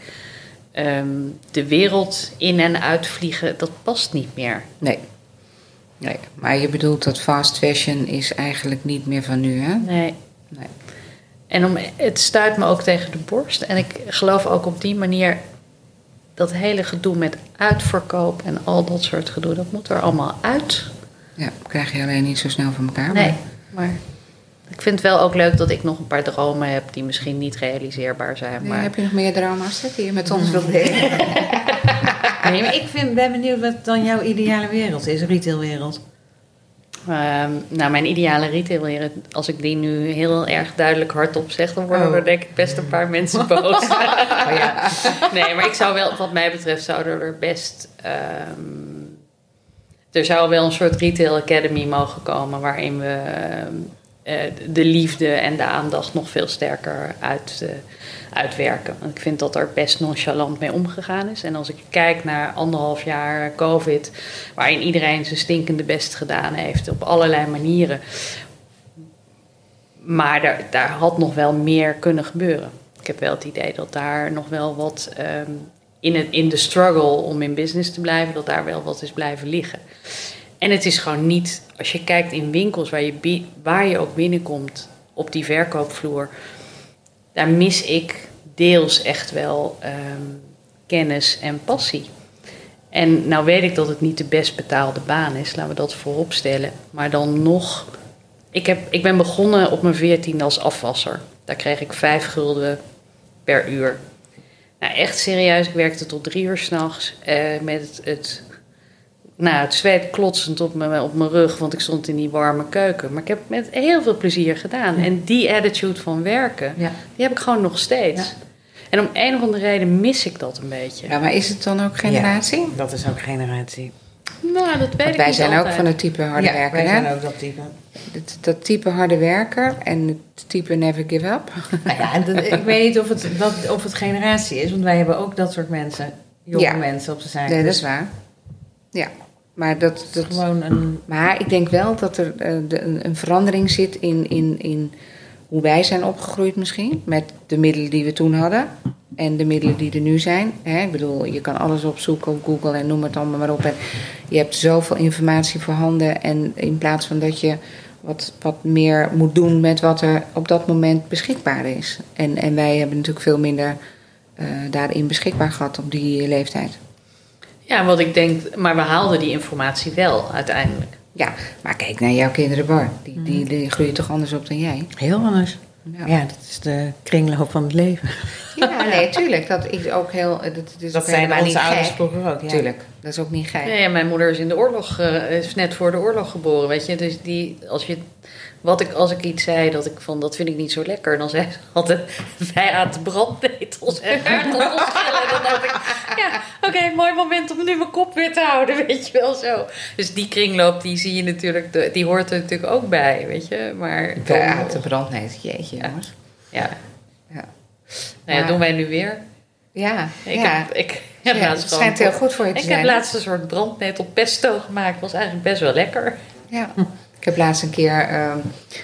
ehm, de wereld in en uitvliegen, dat past niet meer. Nee. nee. Maar je bedoelt dat fast fashion is eigenlijk niet meer van nu, hè? Nee. Nee. En om, het stuit me ook tegen de borst. En ik geloof ook op die manier dat hele gedoe met uitverkoop en al dat soort gedoe, dat moet er allemaal uit. Ja, krijg je alleen niet zo snel van elkaar. Nee, maar- maar ik vind het wel ook leuk dat ik nog een paar dromen heb die misschien niet realiseerbaar zijn. Nee, Maar Heb je nog meer dromen die je met ons wilt delen? Nee, maar ik vind, ben benieuwd wat dan jouw ideale wereld is, retailwereld. Ehm, nou, mijn ideale retailwereld, als ik die nu heel erg duidelijk hardop zeg, dan worden Oh. er denk ik best een paar mensen boos. Oh, ja. Nee, maar ik zou wel, wat mij betreft, zouden er best. ehm, er zou wel een soort retail academy mogen komen waarin we ehm, eh, de liefde en de aandacht nog veel sterker uit, eh, uitwerken. Want ik vind dat er best nonchalant mee omgegaan is. En als ik kijk naar anderhalf jaar COVID, waarin iedereen zijn stinkende best gedaan heeft op allerlei manieren. Maar daar, daar had nog wel meer kunnen gebeuren. Ik heb wel het idee dat daar nog wel wat ehm, in, in de struggle om in business te blijven, dat daar wel wat is blijven liggen. En het is gewoon niet, als je kijkt in winkels waar je, waar je ook binnenkomt op die verkoopvloer, daar mis ik deels echt wel ehm, kennis en passie. En nou weet ik dat het niet de best betaalde baan is, laten we dat voorop stellen. Maar dan nog, ik, heb, ik ben begonnen op mijn veertiende als afwasser. Daar kreeg ik vijf gulden per uur. Nou, echt serieus, ik werkte tot drie uur s'nachts eh met het, het, nou, het zweet klotsend op mijn, op mijn rug, want ik stond in die warme keuken. Maar ik heb het met heel veel plezier gedaan. En die attitude van werken, Ja. die heb ik gewoon nog steeds. Ja. En om een of andere reden mis ik dat een beetje. Ja, maar is het dan ook generatie? Dat is ook generatie. Nou, dat weet Want ik wij niet zijn ook van het type harde ja, werker, wij hè? zijn ook dat type. Dat, dat type harde werker en het type never give up. Nou ja, en dat- ik weet niet of het, wat, of het generatie is, want wij hebben ook dat soort mensen, jonge Ja. mensen op de zaak. Nee, dat Dus is waar. Ja, maar dat, dat, gewoon een... Maar ik denk wel dat er eh, de, een, een verandering zit in, in, in hoe wij zijn opgegroeid misschien. Met de middelen die we toen hadden. En de middelen die er nu zijn. Hè? Ik bedoel, je kan alles opzoeken op Google en noem het allemaal maar op. En je hebt zoveel informatie voorhanden. En in plaats van dat je wat, wat meer moet doen met wat er op dat moment beschikbaar is. En, en wij hebben natuurlijk veel minder eh, daarin beschikbaar gehad op die leeftijd. Ja, wat ik denk, maar we haalden die informatie wel uiteindelijk. Ja, maar kijk naar jouw kinderen, Bar. Die, die, die groeien toch anders op dan jij? Heel anders. Ja, Ja, dat is de kringloop van het leven. Ja, nee, tuurlijk. Dat is ook heel. Dat, is Dat ook zijn helemaal onze niet ouders vroeger ook, ja. Tuurlijk, dat is ook niet gek. Ja, ja, mijn moeder is in de oorlog, eh, is net voor de oorlog geboren, weet je. Dus die, als je, wat ik, als ik iets zei dat ik van, dat vind ik niet zo lekker, dan zei ze altijd, wij aten brandnetels en aardappelschillen. En dan dacht ik, ja, oké, mooi moment om nu mijn kop weer te houden, weet je wel zo. Dus die kringloop, die zie je natuurlijk, die hoort er natuurlijk ook bij, weet je. Maar nog- te brandneet. Jeetje, Ja. jongens. ja, Ja. nou ja, Maar- doen wij nu weer. Ja, Ik ja. heb, ik heb Ja, het schijnt heel goed voor je te Ik zijn. heb hè? laatst een soort brandnetel pesto gemaakt, was eigenlijk best wel lekker. Ja. Ik heb laatst een keer, ehm,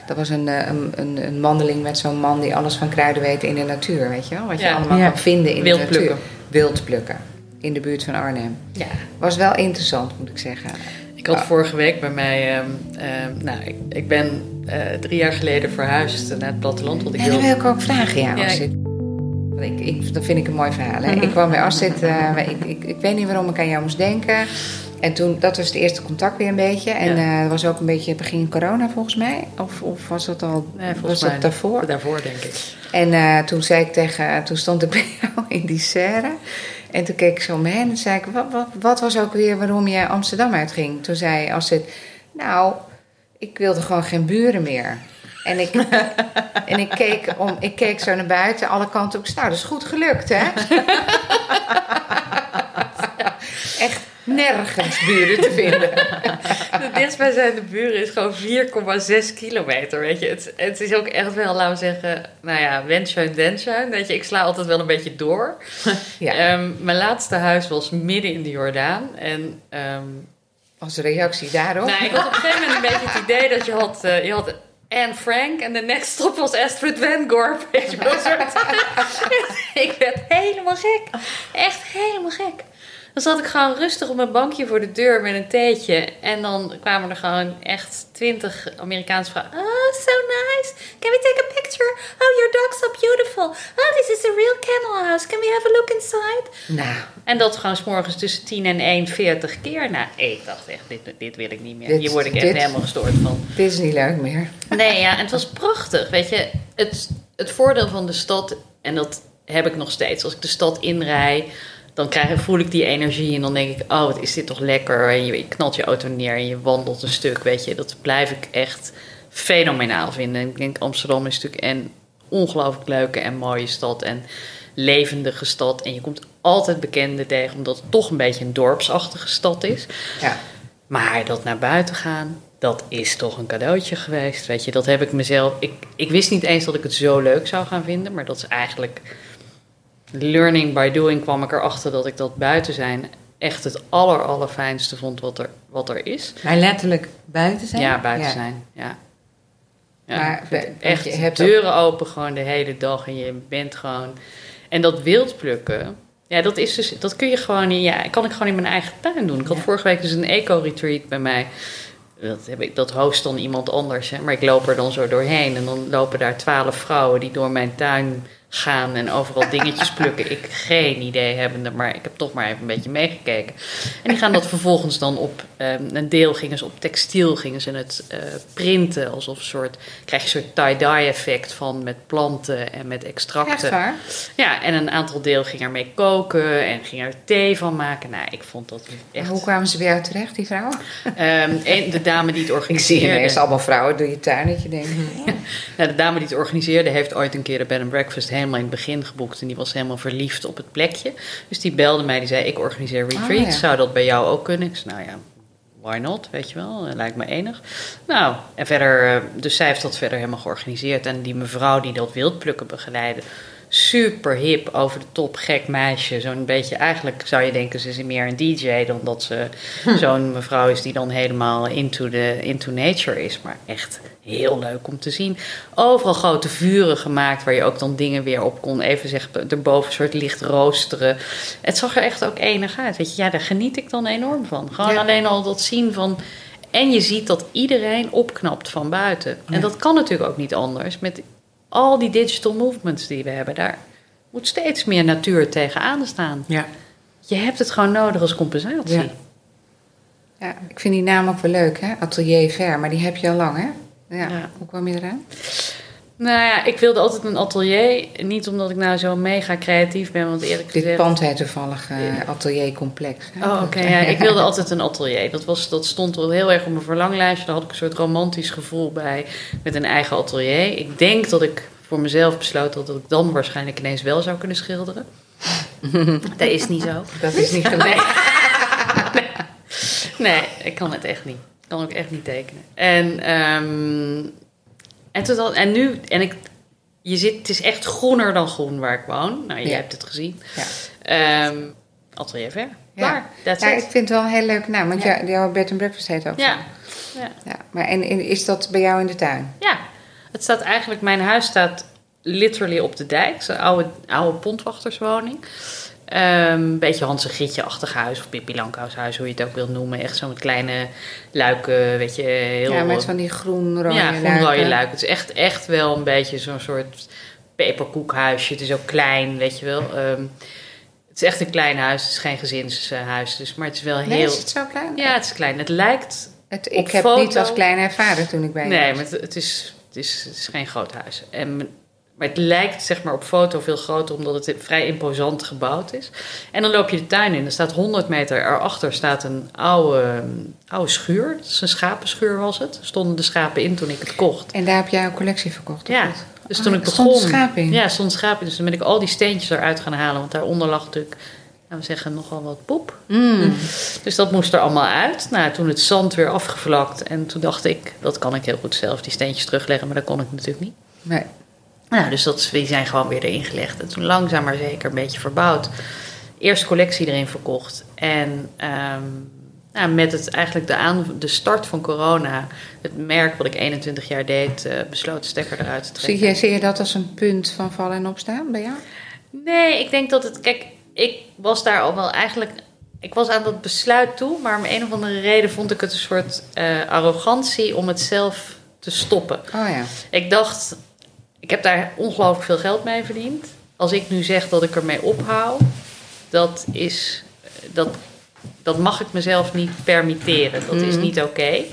dat was een, eh, een, een, een wandeling met zo'n man die alles van kruiden weet in de natuur, weet je wel? Wat je Ja. allemaal Ja. kan vinden in Wild de natuur. plukken. Wild plukken. In de buurt van Arnhem. Ja. Was wel interessant, moet ik zeggen. Ik had Ja. vorige week bij mij, ehm, ehm, nou, ik, ik ben eh, drie jaar geleden verhuisd naar het platteland. Want ik En dan wil, ik ook vragen, ja. Ik- Ik, dat vind ik een mooi verhaal. Hè? Ik kwam bij Astrid, uh, ik, ik, ik weet niet waarom ik aan jou moest denken. En toen, dat was het eerste contact weer een beetje. En Ja. eh, dat was ook een beetje begin corona volgens mij. Of, of was dat al Nee, was dat mij daarvoor? Daarvoor, denk ik. En eh, toen zei ik tegen, toen stond ik bij jou in die serre. En toen keek ik zo om me heen en zei ik, wat, wat, wat was ook weer waarom je Amsterdam uitging? Toen zei Astrid, nou, ik wilde gewoon geen buren meer. En ik, en ik, keek, om, ik keek zo naar buiten, alle kanten op. Nou, dat is goed gelukt, hè? Echt nergens buren te vinden. De dichtstbijzijnde buren is gewoon 4,6 kilometer, weet je. Het, het is ook echt wel, laten we zeggen, nou ja, wenschuin, wenschuin. Weet je, ik sla altijd wel een beetje door. Ja, Ehm, mijn laatste huis was midden in de Jordaan. En ehm, als reactie daarop. nou, ik had op een gegeven moment een beetje het idee dat je had, eh, je had Anne Frank en de next stop was Astrid Van Gorp. Ik werd helemaal gek. Echt helemaal gek. Dan zat ik gewoon rustig op mijn bankje voor de deur met een theetje. En dan kwamen er gewoon echt twintig Amerikaanse vrouwen. Oh, so nice. Can we take a picture? Oh, your dog's so beautiful. Oh, this is a real kennel house. Can we have a look inside? Nou, En dat gewoon 's morgens tussen 10 en 1 40 keer. Nou, ik dacht echt, dit, dit wil ik niet meer. Dit- Hier word ik echt dit- helemaal gestoord van. dit is niet leuk meer. Nee, ja, en het was prachtig. Weet je, het, het voordeel van de stad, en dat heb ik nog steeds. Als ik de stad inrij, dan krijg, voel ik die energie. En dan denk ik, oh, wat is dit toch lekker. En je, je knalt je auto neer en je wandelt een stuk, weet je. Dat blijf ik echt fenomenaal vinden. En ik denk, Amsterdam is natuurlijk een ongelooflijk leuke en mooie stad. En levendige stad. En je komt altijd bekenden tegen, omdat het toch een beetje een dorpsachtige stad is. Ja. Maar dat naar buiten gaan, dat is toch een cadeautje geweest. Weet je, dat heb ik mezelf. Ik, ik wist niet eens dat ik het zo leuk zou gaan vinden, maar dat is eigenlijk. Learning by doing kwam ik erachter dat ik dat buiten zijn echt het aller, allerfijnste vond wat er, wat er is. Maar letterlijk buiten zijn? Ja, buiten Ja. zijn. Ja. Ja, Maar echt je hebt deuren open gewoon de hele dag en je bent gewoon. En dat wild plukken, ja, dat is dus, dat kun je gewoon in, ja, kan ik gewoon in mijn eigen tuin doen. Ik had Ja. vorige week dus een eco-retreat bij mij. Dat, heb ik, dat host dan iemand anders, hè. maar ik loop er dan zo doorheen. En dan lopen daar twaalf vrouwen die door mijn tuin gaan en overal dingetjes plukken. Ik geen idee hebbende, maar ik heb toch maar even een beetje meegekeken. En die gaan dat vervolgens dan op, ehm, een deel gingen ze op textiel, gingen ze het eh, printen alsof een soort, krijg je een soort tie-dye effect van met planten en met Echt extracten. waar? Ja, en een aantal deel ging ermee koken en ging er thee van maken. Nou, ik vond dat echt... Hoe kwamen ze bij jou terecht, die vrouwen? En de dame die het Ik zie organiseerde... ineens allemaal vrouwen door je tuin dat je denkt... hm, Nou, de dame die het organiseerde heeft ooit een keer de bed and breakfast helemaal in het begin geboekt. En die was helemaal verliefd op het plekje. Dus die belde mij, die zei, ik organiseer retreats. Ah, ja. Zou dat bij jou ook kunnen? Ik zei, nou ja, why not, weet je wel. Eh, Lijkt me enig. Nou, en verder, eh, dus zij heeft dat verder helemaal georganiseerd. En die mevrouw die dat wildplukken begeleidde, super hip, over de top, gek meisje. Zo'n beetje, eigenlijk zou je denken, ze is meer een DJ dan dat ze zo'n mevrouw is die dan helemaal into, the, into nature is. Maar echt heel leuk om te zien. Overal grote vuren gemaakt waar je ook dan dingen weer op kon. Even zeggen, erboven een soort licht roosteren. Het zag er echt ook enig uit. Weet je, ja, daar geniet ik dan enorm van. Gewoon Ja. alleen al dat zien van. En je ziet dat iedereen opknapt van buiten. En dat kan natuurlijk ook niet anders. Met al die digital movements die we hebben, daar moet steeds meer natuur tegenaan staan. Ja. Je hebt het gewoon nodig als compensatie. Ja. Ja, ik vind die naam ook wel leuk, hè? Atelier Ver, maar die heb je al lang, hè? Ja. Ja. Hoe kwam je eraan? Nou ja, ik wilde altijd een atelier. Niet omdat ik nou zo mega creatief ben, want eerlijk Dit gezegd... pand heet toevallig eh Atelier Complex. hè? Oh, oké. ja, ik wilde altijd een atelier. Dat, was, dat stond wel heel erg op mijn verlanglijstje. Daar had ik een soort romantisch gevoel bij met een eigen atelier. Ik denk dat ik voor mezelf besloot dat ik dan waarschijnlijk ineens wel zou kunnen schilderen. dat is niet zo. Dat is niet gelukt. Nee, ik kan het echt niet. Ik kan ook echt niet tekenen. En, ehm, en, toen dan, en nu, en ik, je zit, het is echt groener dan groen waar ik woon. Nou, je Ja. hebt het gezien. Ja. Ehm, atelier ver. Klaar. That's Ja, ik vind het wel een heel leuke naam, want Ja. jou- jouw bed and breakfast heet ook Ja. zo. ja. ja. Maar en, en is dat bij jou in de tuin? Ja, het staat eigenlijk, mijn huis staat literally op de dijk. Een oude, oude pontwachterswoning. Ehm, Een beetje Hans en Grietje-achtig huis, of Pippi Lankhuis-huis, hoe je het ook wilt noemen. Echt zo'n kleine luiken, weet je, heel... ja, met van die groen-rode ja, luiken. groen-rode luiken. Het is echt, echt wel een beetje zo'n soort peperkoekhuisje. Het is ook klein, weet je wel. Ehm, het is echt een klein huis. Het is geen gezinshuis. Dus, maar het is wel Nee, heel... is het zo klein? Ja, het is klein. Het lijkt... Het, op ik heb foto- niet als klein ervaren toen ik bij Nee, was. maar het, het is, het, is, het is geen groot huis. En, maar het lijkt zeg maar, op foto veel groter, omdat het vrij imposant gebouwd is. En dan loop je de tuin in. Er staat 100 meter erachter staat een oude, oude schuur. Dat is een schapenschuur was het. Er stonden de schapen in toen ik het kocht. En daar heb jij een collectie verkocht? Ja, niet? dus Oh, toen ik er stond begon... schaap in? Ja, stond schaap in. Dus toen ben ik al die steentjes eruit gaan halen. Want daaronder lag natuurlijk, laten we zeggen, nogal wat poep. Mm. Dus dat moest er allemaal uit. Nou, toen het zand weer afgevlakt. En toen dacht ik, dat kan ik heel goed zelf, die steentjes terugleggen. Maar dat kon ik natuurlijk niet. Nee. Nou, dus dat, die zijn gewoon weer erin gelegd. En toen langzaam maar zeker een beetje verbouwd. Eerst collectie erin verkocht. En ehm, nou, met het, eigenlijk de, aan, de start van corona... het merk wat ik 21 jaar deed... eh besloot de stekker eruit te trekken. Zie, je, zie je dat als een punt van vallen en opstaan bij jou? Nee, ik denk dat het. Kijk, ik was daar al wel eigenlijk. Ik was aan dat besluit toe, maar om een of andere reden vond ik het een soort eh, arrogantie om het zelf te stoppen. Oh ja. Ik dacht, ik heb daar ongelooflijk veel geld mee verdiend. Als ik nu zeg dat ik ermee ophoud, dat is. Dat, dat mag ik mezelf niet permitteren. Dat is Mhm. niet oké.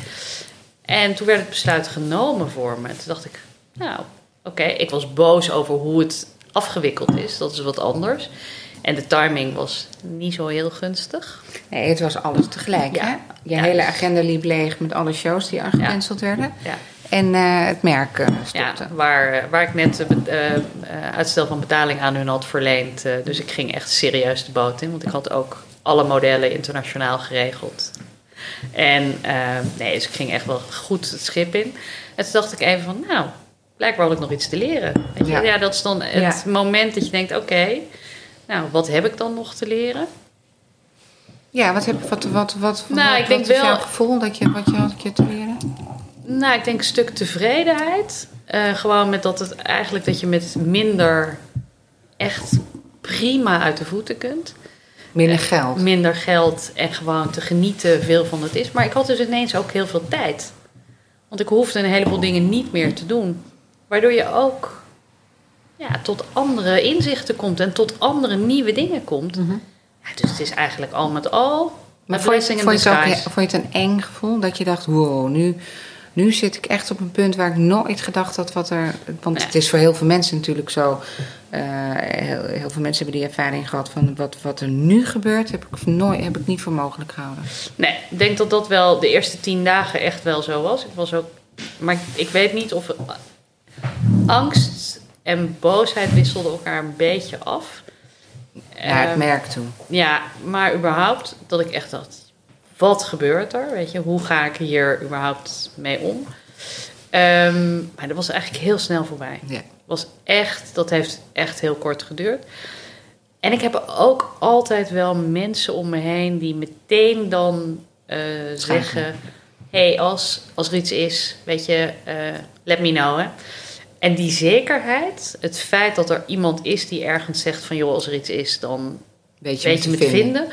En toen werd het besluit genomen voor me. Toen dacht ik, nou, oké. Ik was boos over hoe het afgewikkeld is. Dat is wat anders. En de timing was niet zo heel gunstig. Nee, het was alles tegelijk. Ja. Hè? Je Ja. hele agenda liep leeg met alle shows die aangecanceld werden. Ja. En eh, het merk eh, Ja, stopte. waar, waar ik net eh, uitstel van betaling aan hun had verleend. Dus ik ging echt serieus de boot in. Want ik had ook alle modellen internationaal geregeld. En nee, dus ik ging echt wel goed het schip in. En toen dacht ik even van, nou, blijkbaar had ik nog iets te leren. Weet je? Ja. Ja. dat is dan het Ja. moment dat je denkt, oké, nou, wat heb ik dan nog te leren? Ja, wat, heb, wat, wat, wat, Nou, wat, ik denk wat is wel- jouw gevoel dat je, wat je had je te leren? Nou, ik denk een stuk tevredenheid. Eh, gewoon met dat het eigenlijk dat je met minder echt prima uit de voeten kunt. Minder geld. Minder geld en gewoon te genieten veel van het is. Maar ik had dus ineens ook heel veel tijd. Want ik hoefde een heleboel dingen niet meer te doen. Waardoor je ook ja, tot andere inzichten komt en tot andere nieuwe dingen komt. Mhm. Ja, dus het is eigenlijk al met al. Maar vond je, vond, je het ook, vond je het een eng gevoel? Dat je dacht, wow, nu, nu zit ik echt op een punt waar ik nooit gedacht had wat er... Want Ja. het is voor heel veel mensen natuurlijk zo... eh, heel, heel veel mensen hebben die ervaring gehad van wat, wat er nu gebeurt... Heb ik, nooit, heb ik niet voor mogelijk gehouden. Nee, ik denk dat dat wel de eerste tien dagen echt wel zo was. Ik was ook, maar ik, ik weet niet of angst en boosheid wisselden elkaar een beetje af. Naar het Ehm, merk toe. ja, maar überhaupt dat ik echt dacht, wat gebeurt er? Weet je, hoe ga ik hier überhaupt mee om? Ehm, maar dat was eigenlijk heel snel voorbij. Ja. was echt, dat heeft echt heel kort geduurd. En ik heb ook altijd wel mensen om me heen die meteen dan eh, zeggen: hey, als, als er iets is, weet je, eh, let me know. Hè. En die zekerheid, het feit dat er iemand is die ergens zegt: van joh, als er iets is, dan Weet je, weet je me te vinden.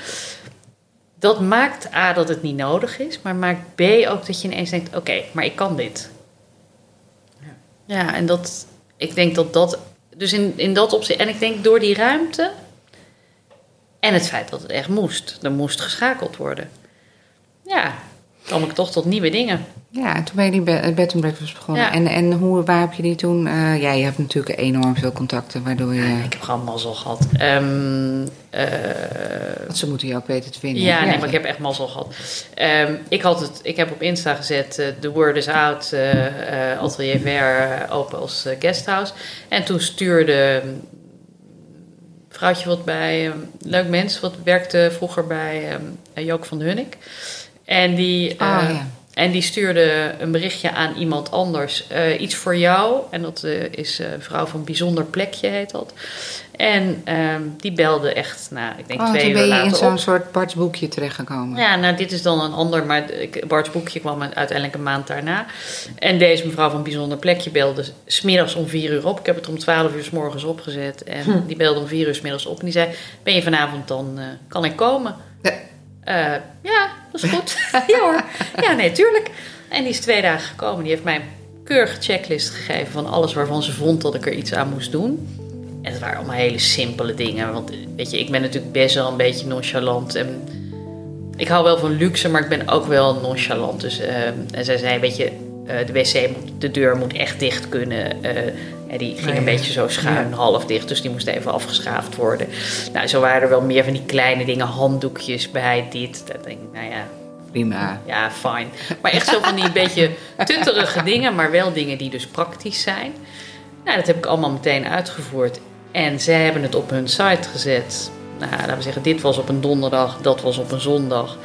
Dat maakt A dat het niet nodig is, maar maakt B ook dat je ineens denkt: oké, maar ik kan dit. Ja, en dat, ik denk dat dat, dus in, in dat opzicht, en ik denk door die ruimte en het feit dat het echt moest, er moest geschakeld worden. Ja, kwam ik toch tot nieuwe dingen. Ja, en toen ben je die be- bed and breakfast begonnen. Ja. En, en hoe, waar heb je die toen... eh, ja, je hebt natuurlijk enorm veel contacten, waardoor je... Ik heb gewoon mazzel gehad. Ehm, eh, Want ze moeten je ook weten te vinden. Ja, nee, maar ik heb echt mazzel gehad. Ehm, ik, had het, ik heb op Insta gezet, eh, the word is out, eh, eh, Atelier Ver eh, open als eh, guesthouse. En toen stuurde vrouwtje wat bij, een leuk mens, wat werkte vroeger bij ehm Jook van de Hunnik. En die, eh, Ah, ja. en die stuurde een berichtje aan iemand anders. eh, iets voor jou. En dat eh, is eh, een vrouw van Bijzonder Plekje, heet dat. En ehm, die belde echt, nou, ik denk Oh, twee uur ben je later in zo'n soort Bart's boekje terechtgekomen. Ja, nou, dit is dan een ander, maar Bart's boekje kwam uiteindelijk een maand daarna. En deze mevrouw van Bijzonder Plekje belde smiddags om vier uur op. Ik heb het om twaalf uur s morgens opgezet. En Hm. die belde om vier uur s middags op. En die zei, ben je vanavond dan, eh, kan ik komen? Ja. Eh, ja, dat is goed. ja hoor. Ja, nee, tuurlijk. En die is twee dagen gekomen. Die heeft mij keurige checklist gegeven van alles waarvan ze vond dat ik er iets aan moest doen. En het waren allemaal hele simpele dingen. Want weet je, ik ben natuurlijk best wel een beetje nonchalant. En ik hou wel van luxe, maar ik ben ook wel nonchalant. Dus, eh, en zij zei, weet je, eh, de wc, moet, de deur moet echt dicht kunnen. Eh, en die ging een beetje zo schuin, half dicht. Dus die moest even afgeschaafd worden. Nou, zo waren er wel meer van die kleine dingen. Handdoekjes bij dit. Dat denk ik, nou ja, Prima. ja, fijn. Maar echt zo van die beetje tutterige dingen, maar wel dingen die dus praktisch zijn. Nou, dat heb ik allemaal meteen uitgevoerd. En zij hebben het op hun site gezet. Nou, laten we zeggen, dit was op een donderdag, dat was op een zondag.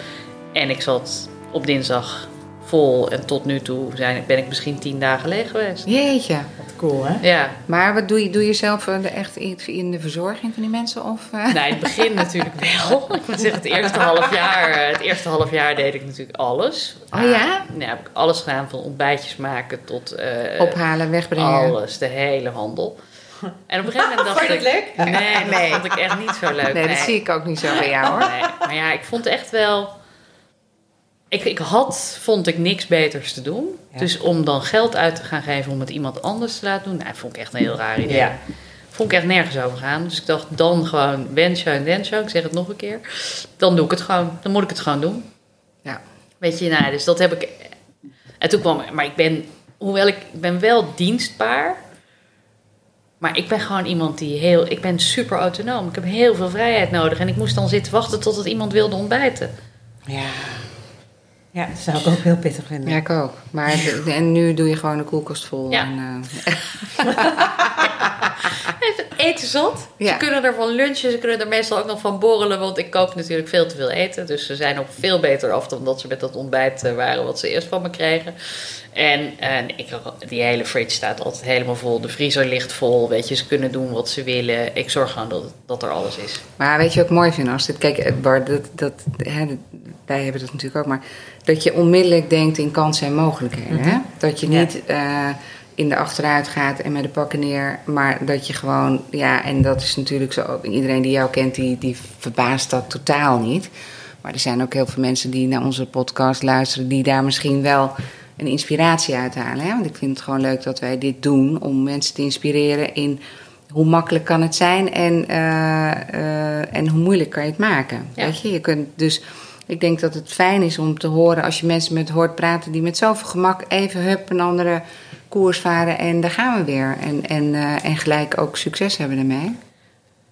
En ik zat op dinsdag vol. En tot nu toe zijn, ben ik misschien tien dagen leeg geweest. Jeetje. Cool, hè? Ja, Maar wat doe je, doe je zelf eh, echt iets in de verzorging van die mensen? Of, eh? nou, in het begin natuurlijk wel. Ik moet zeggen, het eerste half jaar, eh, het eerste half jaar deed ik natuurlijk alles. Oh ja? Nou, heb ik alles gedaan, van ontbijtjes maken tot... eh, Ophalen, wegbrengen. Alles, de hele handel. En op een gegeven moment dacht Vond je ik... leuk? Nee, dat Nee. vond ik echt niet zo leuk. Nee, dat zie ik ook niet zo bij jou hoor. Nee, maar ja, ik vond echt wel... Ik, ik had, vond ik, niks beters te doen. Ja. Dus om dan geld uit te gaan geven om het iemand anders te laten doen... Nou, vond ik echt een heel raar idee. Ja. Vond ik echt nergens over gaan. Dus ik dacht, dan gewoon wensje en wensje. Ik zeg het nog een keer. Dan doe ik het gewoon. Dan moet ik het gewoon doen. Ja. Weet je, nou, dus dat heb ik... En toen kwam... Maar ik ben... Hoewel ik, ik ben wel dienstbaar... Maar ik ben gewoon iemand die heel... Ik ben super autonoom. Ik heb heel veel vrijheid nodig. En ik moest dan zitten wachten totdat iemand wilde ontbijten. Ja. Ja, dat zou ik ook heel pittig vinden. Ja, ik ook. Maar de- en nu doe je gewoon de koelkast vol. Ja. En, eh, Even eten zat. Ja. Ze kunnen er van lunchen, ze kunnen er meestal ook nog van borrelen. Want ik kook natuurlijk veel te veel eten. Dus ze zijn ook veel beter af dan dat ze met dat ontbijt eh, waren wat ze eerst van me kregen. En, en ik, die hele fridge staat altijd helemaal vol. De vriezer ligt vol. Weet je, ze kunnen doen wat ze willen. Ik zorg gewoon dat, dat er alles is. Maar weet je wat ik mooi vind als dit? Kijk, eh, Bart, dat, dat, hè, dat- wij hebben dat natuurlijk ook, maar dat je onmiddellijk denkt in kansen en mogelijkheden. hè? Dat je Ja. niet eh, in de achteruit gaat en met de pakken neer, maar dat je gewoon, ja, en dat is natuurlijk zo. Iedereen die jou kent, die, die verbaast dat totaal niet. Maar er zijn ook heel veel mensen die naar onze podcast luisteren, die daar misschien wel een inspiratie uit halen. Hè? Want ik vind het gewoon leuk dat wij dit doen om mensen te inspireren in hoe makkelijk kan het zijn en, eh, eh, en hoe moeilijk kan je het maken. Ja. Weet je? je kunt dus, ik denk dat het fijn is om te horen als je mensen met hoort praten die met zoveel gemak even hup een andere koers varen en daar gaan we weer. En, en, eh, en gelijk ook succes hebben ermee.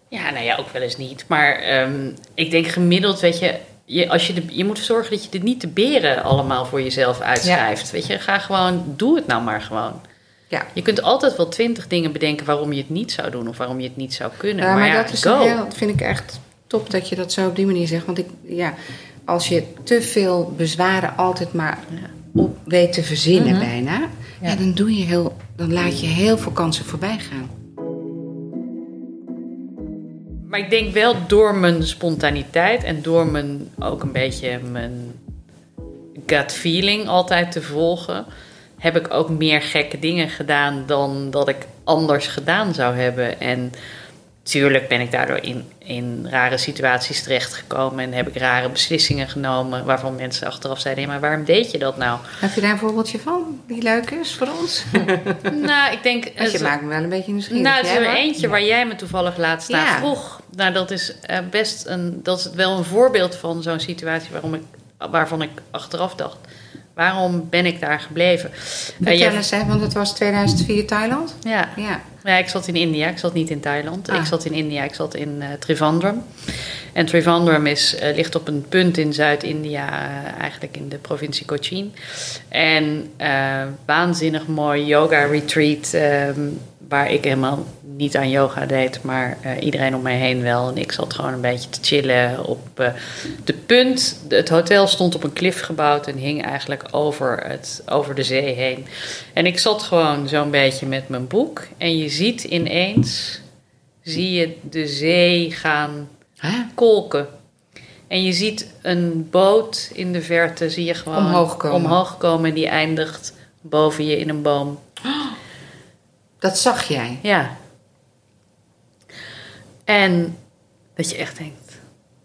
Ja, nou ja, ook wel eens niet. Maar ehm, ik denk gemiddeld, weet je, je, als je, de, je moet zorgen dat je dit niet de beren allemaal voor jezelf uitschrijft. Weet je, ga gewoon, doe het nou maar gewoon. Ja. Je kunt altijd wel twintig dingen bedenken waarom je het niet zou doen of waarom je het niet zou kunnen. Ja, maar, maar ja, dat is heel, dat vind ik echt top dat je dat zo op die manier zegt. Want ik, ja, als je te veel bezwaren altijd maar op weet te verzinnen Mhm. bijna, ja. Ja. dan, doe je heel, dan laat je heel veel kansen voorbij gaan. Maar ik denk wel door mijn spontaniteit en door mijn ook een beetje mijn gut feeling altijd te volgen, heb ik ook meer gekke dingen gedaan dan dat ik anders gedaan zou hebben. En tuurlijk ben ik daardoor in, in rare situaties terechtgekomen en heb ik rare beslissingen genomen waarvan mensen achteraf zeiden: ja, maar waarom deed je dat nou? Heb je daar een voorbeeldje van die leuk is voor ons? nou, ik denk. Want je maakt me wel een beetje nieuwsgierig. Nou, het is er eentje waar jij me toevallig laatst naar Ja. vroeg. Nou, dat is eh, best een, dat is wel een voorbeeld van zo'n situatie waarom ik, waarvan ik achteraf dacht: waarom ben ik daar gebleven? Vertel eens, hè, want het was 2004 Thailand. ja. Ja. ja, ik zat in India, ik zat niet in Thailand. Ah. Ik zat in India, ik zat in eh, Trivandrum. En Trivandrum is, eh, ligt op een punt in Zuid-India, eh, eigenlijk in de provincie Cochin. En waanzinnig mooi yoga-retreat, ehm, waar ik helemaal niet aan yoga deed, maar eh, iedereen om mij heen wel. En ik zat gewoon een beetje te chillen op eh, de punt. Het hotel stond op een klif gebouwd en hing eigenlijk over, het, over de zee heen. En ik zat gewoon zo'n beetje met mijn boek. En je ziet ineens, zie je de zee gaan Hè? kolken. En je ziet een boot in de verte, zie je gewoon Omhoog komen. omhoog komen en die eindigt boven je in een boom. Dat zag jij. Ja. En dat je echt denkt,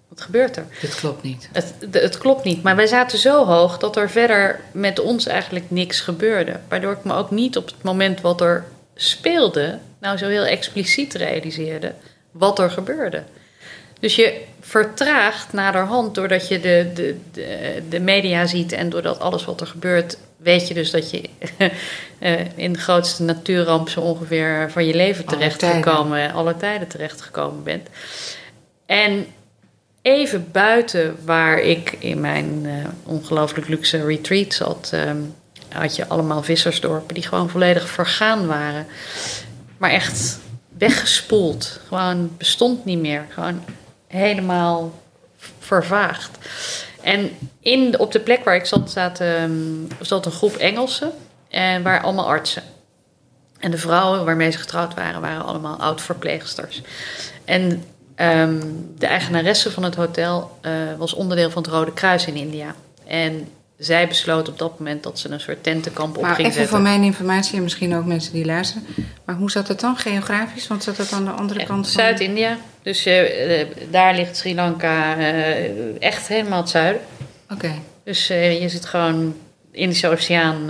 wat gebeurt er? Dit klopt niet. Het, het klopt niet. Maar wij zaten zo hoog dat er verder met ons eigenlijk niks gebeurde. Waardoor ik me ook niet op het moment wat er speelde, nou zo heel expliciet realiseerde wat er gebeurde. Dus je vertraagt naderhand doordat je de, de, de, de media ziet en doordat alles wat er gebeurt, weet je dus dat je eh, in de grootste natuurramp zo ongeveer van je leven Alle terechtgekomen, alle tijden terechtgekomen bent. En even buiten waar ik in mijn eh, ongelooflijk luxe retreat zat, ehm, had je allemaal vissersdorpen die gewoon volledig vergaan waren. Maar echt weggespoeld. Gewoon bestond niet meer. Gewoon helemaal vervaagd. En in, op de plek waar ik zat, zat, ehm, zat een groep Engelsen. En waar allemaal artsen. En de vrouwen waarmee ze getrouwd waren, waren allemaal oud-verpleegsters. En ehm, de eigenaresse van het hotel eh, was onderdeel van het Rode Kruis in India. En zij besloot op dat moment dat ze een soort tentenkamp op Maar ging even zetten. voor mijn informatie en misschien ook mensen die luisteren. Maar hoe zat het dan geografisch? Want zat het aan de andere Eh, kant van... Zuid-India. Dus eh, eh, daar ligt Sri Lanka echt helemaal het zuiden. Oké, Dus je zit gewoon... Indische Oceaan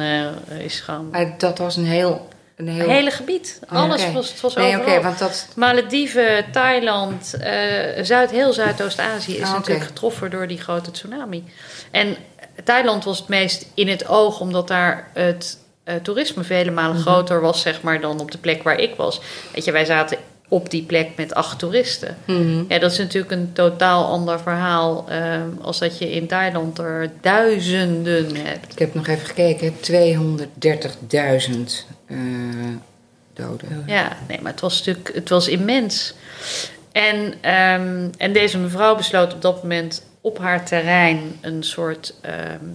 is gewoon... maar dat was een heel... Een heel... Hele gebied. Oh, Alles was, het was Nee, oké, overal. want dat... Malediven, Thailand, Zuid, heel Zuidoost-Azië is Ah, natuurlijk getroffen door die grote tsunami. En Thailand was het meest in het oog, omdat daar het eh, toerisme vele malen Mhm. groter was, zeg maar, dan op de plek waar ik was. Weet je, wij zaten op die plek met acht toeristen. Mhm. Ja, dat is natuurlijk een totaal ander verhaal eh, als dat je in Thailand er duizenden hebt. Ik heb nog even gekeken, 230.000 eh, doden. Ja, nee, maar het was natuurlijk het was immens. En, ehm, en deze mevrouw besloot op dat moment op haar terrein een soort ehm,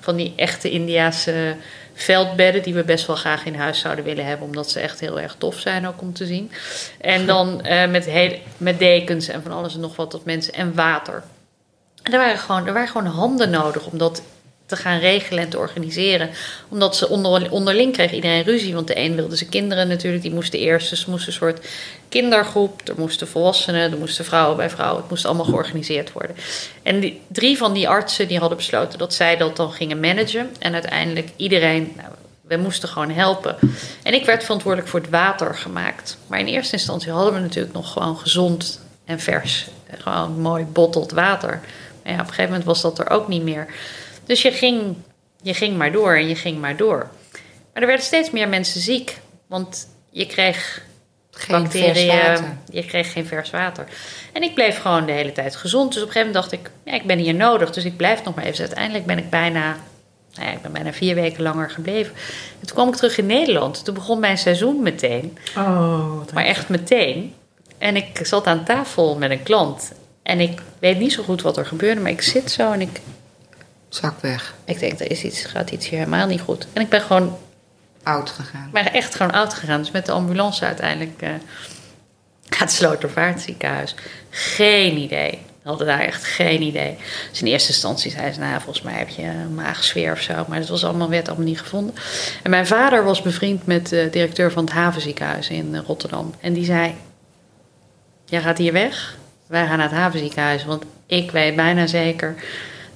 van die echte Indiaanse veldbedden, die we best wel graag in huis zouden willen hebben, omdat ze echt heel erg tof zijn ook om te zien. En dan eh, met, heel, met dekens en van alles en nog wat tot mensen en water. En er waren gewoon, er waren gewoon handen nodig om dat te gaan regelen en te organiseren. Omdat ze onder, onderling kreeg iedereen ruzie. Want de een wilde zijn kinderen natuurlijk, die moesten eerst. Dus er moest een soort kindergroep, er moesten volwassenen, er moesten vrouwen bij vrouwen. Het moest allemaal georganiseerd worden. En die, drie van die artsen die hadden besloten dat zij dat dan gingen managen. En uiteindelijk iedereen, nou, we moesten gewoon helpen. En ik werd verantwoordelijk voor het water gemaakt. Maar in eerste instantie hadden we natuurlijk nog gewoon gezond en vers. Gewoon mooi botteld water. Maar ja, op een gegeven moment was dat er ook niet meer. Dus je ging, je ging maar door en je ging maar door. Maar er werden steeds meer mensen ziek. Want je kreeg Geen vers bacteriën, water. je kreeg geen vers water. En ik bleef gewoon de hele tijd gezond. Dus op een gegeven moment dacht ik, ja, ik ben hier nodig. Dus ik blijf nog maar even. Dus uiteindelijk ben ik bijna, nou ja, ik ben bijna vier weken langer gebleven. En toen kwam ik terug in Nederland. Toen begon mijn seizoen meteen. Oh, wat Maar echt meteen. En ik zat aan tafel met een klant. En ik weet niet zo goed wat er gebeurde, maar ik zit zo en ik, Zak weg. ik denk, er is iets, gaat iets hier helemaal niet goed. En ik ben gewoon, Oud gegaan. ben echt gewoon oud gegaan. Dus met de ambulance uiteindelijk eh naar het Slotervaartziekenhuis. Geen idee. We hadden daar echt geen idee. Dus in eerste instantie zei ze, nou, volgens mij heb je een maagsfeer of zo. Maar dat was allemaal, werd allemaal niet gevonden. En mijn vader was bevriend met de directeur van het havenziekenhuis in Rotterdam. En die zei, jij gaat hier weg. Wij gaan naar het havenziekenhuis. Want ik weet bijna zeker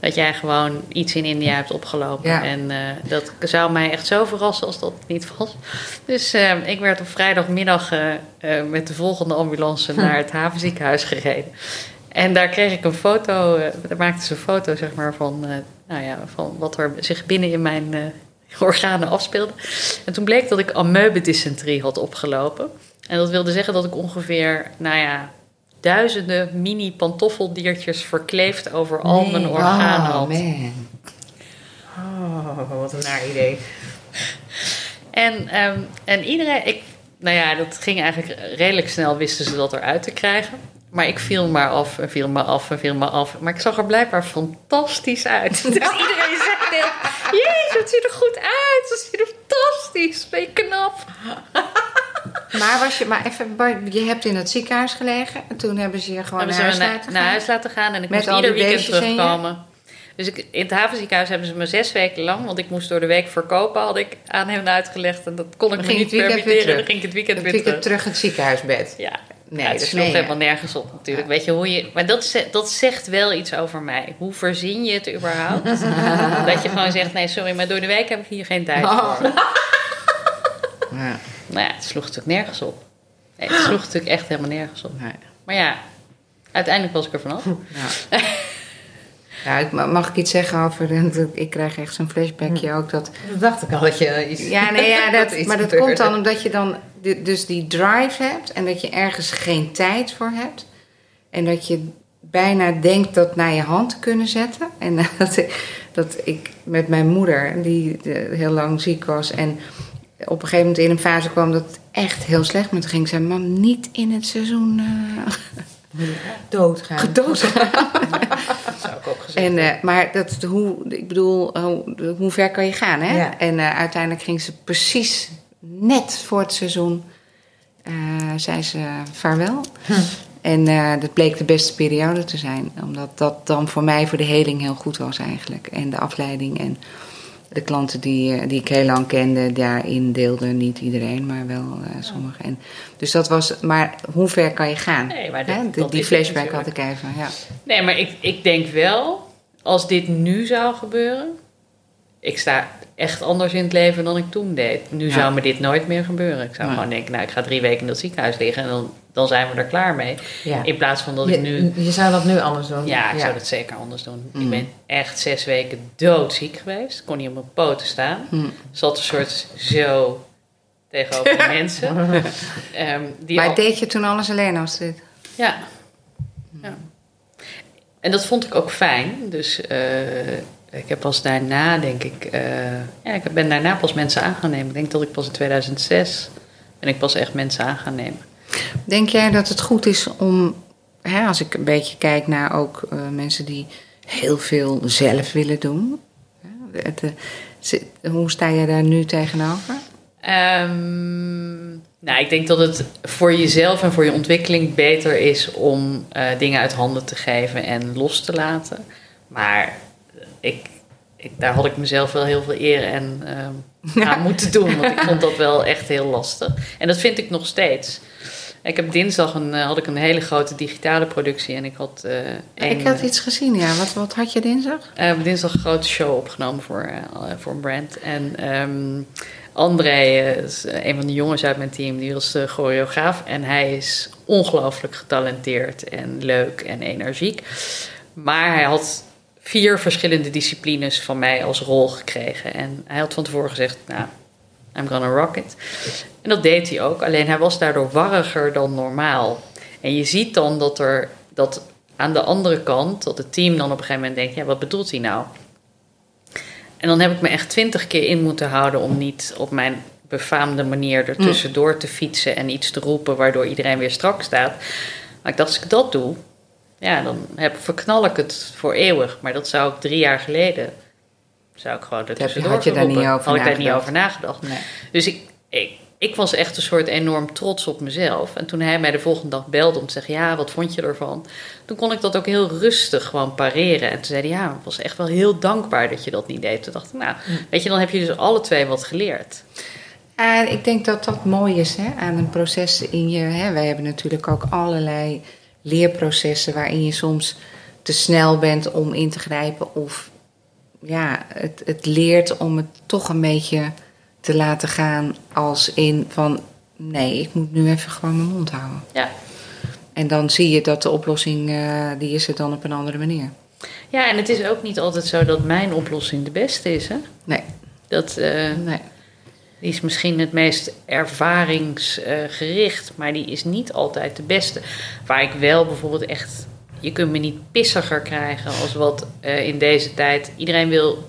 dat jij gewoon iets in India hebt opgelopen. Ja. En eh, dat zou mij echt zo verrassen als dat niet was. Dus eh, ik werd op vrijdagmiddag eh, met de volgende ambulance naar het havenziekenhuis gereden. En daar kreeg ik een foto, daar maakten ze een foto zeg maar, van, nou ja, van wat er zich binnen in mijn organen afspeelde. En toen bleek dat ik amoebedysenterie had opgelopen. En dat wilde zeggen dat ik ongeveer, nou ja, duizenden mini pantoffeldiertjes verkleefd over al mijn organen Oh, man. Oh, wat een naar idee. En, ehm, en iedereen, ik, nou ja, dat ging eigenlijk redelijk snel, wisten ze dat eruit te krijgen. Maar ik viel maar af en viel maar af en viel maar af. Maar ik zag er blijkbaar fantastisch uit. Dus iedereen zegt jezus, het ziet er goed uit. Het ziet er fantastisch. Ben je knap. Maar, was je, maar even, je hebt in het ziekenhuis gelegen en toen hebben ze je gewoon naar ze huis naar gaan? huis laten gaan. En ik Met moest ieder weekend terugkomen. Dus ik, in het havenziekenhuis hebben ze me zes weken lang, want ik moest door de week verkopen, had ik aan hen uitgelegd. En dat kon ik me niet permitteren. terug. Dan ging ik het weekend weer vind ik terug. het terug in het ziekenhuisbed. Ja, Nee, Ja, het dat sloeg nee, helemaal nergens op natuurlijk. Weet je, hoe je, maar dat, dat zegt wel iets over mij. Hoe verzin je het überhaupt? dat je gewoon zegt, nee sorry, maar door de week heb ik hier geen tijd Oh. voor. Ja, Nou ja, het sloeg natuurlijk nergens op. Nee, het sloeg natuurlijk echt helemaal nergens op. nee. Maar ja, uiteindelijk was ik er vanaf. Ja. Ja, ik, mag ik iets zeggen over... Ik krijg echt zo'n flashbackje ook dat... Dat dacht ik al dat je iets... Ja, nee, ja, dat dat, iets maar dat gebeurde. komt dan omdat je dan dus die drive hebt... en dat je ergens geen tijd voor hebt. En dat je bijna denkt dat naar je hand te kunnen zetten. En dat, ik- dat ik met mijn moeder, die heel lang ziek was... en op een gegeven moment in een fase kwam dat het echt heel slecht met ging. Zei, mam, niet in het seizoen uh, Doodgaan. gedood Dat zou ik ook gezegd En, eh, maar dat, hoe, ik bedoel, hoe, hoe ver kan je gaan, hè? Ja. En eh, uiteindelijk ging ze precies net voor het seizoen, zei ze vaarwel. En eh, dat bleek de beste periode te zijn. Omdat dat dan voor mij voor de heling heel goed was eigenlijk. En de afleiding en de klanten die, eh, die ik heel lang kende, daarin deelde niet iedereen, maar wel eh, sommigen. En, dus dat was, maar hoe ver kan je gaan? Nee, maar dat- Die- dat die flashback had ik even, ja. Nee, maar ik, ik denk wel, als dit nu zou gebeuren... Ik sta echt anders in het leven dan ik toen deed. Nu Ja. zou me dit nooit meer gebeuren. Ik zou gewoon denken, nou, ik ga drie weken in dat ziekenhuis liggen... en dan, dan zijn we er klaar mee. Ja. In plaats van dat je, ik nu... je zou dat nu anders doen. Ja, ik zou dat zeker anders doen. Mm. Ik ben echt zes weken doodziek geweest. Kon niet op mijn poten staan. Mm. Zat een soort zo tegenover de mensen. Ehm, die Maar al- deed je toen alles alleen als dit? Ja. ja. En dat vond ik ook fijn. Dus eh, ik heb pas daarna, denk ik... eh, ja, ik ben daarna pas mensen aan gaan nemen. Ik denk dat ik pas in 2006 ben ik pas echt mensen aan gaan nemen. Denk jij dat het goed is om, hè, als ik een beetje kijk naar ook eh, mensen die heel veel zelf willen doen. hè, het, eh, hoe sta jij daar nu tegenover? Ehm, nou, ik denk dat het voor jezelf en voor je ontwikkeling beter is om dingen uit handen te geven en los te laten. Maar ik, ik, daar had ik mezelf wel heel veel eer en, ehm, aan moeten doen, want ik vond dat wel echt heel lastig. En dat vind ik nog steeds. Ik heb dinsdag een, eh, had ik een hele grote digitale productie en ik had eh één, ik had iets gezien, ja. Wat, wat had je dinsdag? eh, dinsdag een grote show opgenomen voor, voor een brand. En ehm, André, is een van de jongens uit mijn team, die was de choreograaf. En hij is ongelooflijk getalenteerd en leuk en energiek. Maar hij had vier verschillende disciplines van mij als rol gekregen. En hij had van tevoren gezegd, nou, I'm gonna rock it. En dat deed hij ook. Alleen hij was daardoor warriger dan normaal. En je ziet dan dat er dat aan de andere kant, dat het team dan op een gegeven moment denkt, ja, wat bedoelt hij nou? En dan heb ik me echt twintig keer in moeten houden om niet op mijn befaamde manier ertussendoor te fietsen en iets te roepen waardoor iedereen weer strak staat. Maar ik dacht, als ik dat doe, ja, dan heb, verknal ik het voor eeuwig. Maar dat zou ik drie jaar geleden, zou ik gewoon je- ertussendoor had je daar niet over Had ik daar niet nagedacht? over nagedacht. Nee. Dus ik, ik, ik was echt een soort enorm trots op mezelf. En toen hij mij de volgende dag belde om te zeggen: Ja, wat vond je ervan? Toen kon ik dat ook heel rustig gewoon pareren. En toen zei hij: Ja, ik was echt wel heel dankbaar dat je dat niet deed. Toen dacht ik: Nou, weet je, dan heb je dus alle twee wat geleerd. En ik denk dat dat mooi is hè, aan een proces in je. Hè. Wij hebben natuurlijk ook allerlei leerprocessen waarin je soms te snel bent om in te grijpen. Of ja, het, het leert om het toch een beetje te laten gaan als in van nee, ik moet nu even gewoon mijn mond houden. Ja. En dan zie je dat de oplossing, eh, die is er dan op een andere manier. Ja, en het is ook niet altijd zo dat mijn oplossing de beste is. Hè? Nee, Dat, eh, nee. Die is misschien het meest ervaringsgericht, maar die is niet altijd de beste. Waar ik wel bijvoorbeeld echt. Je kunt me niet pissiger krijgen als wat eh, in deze tijd. Iedereen wil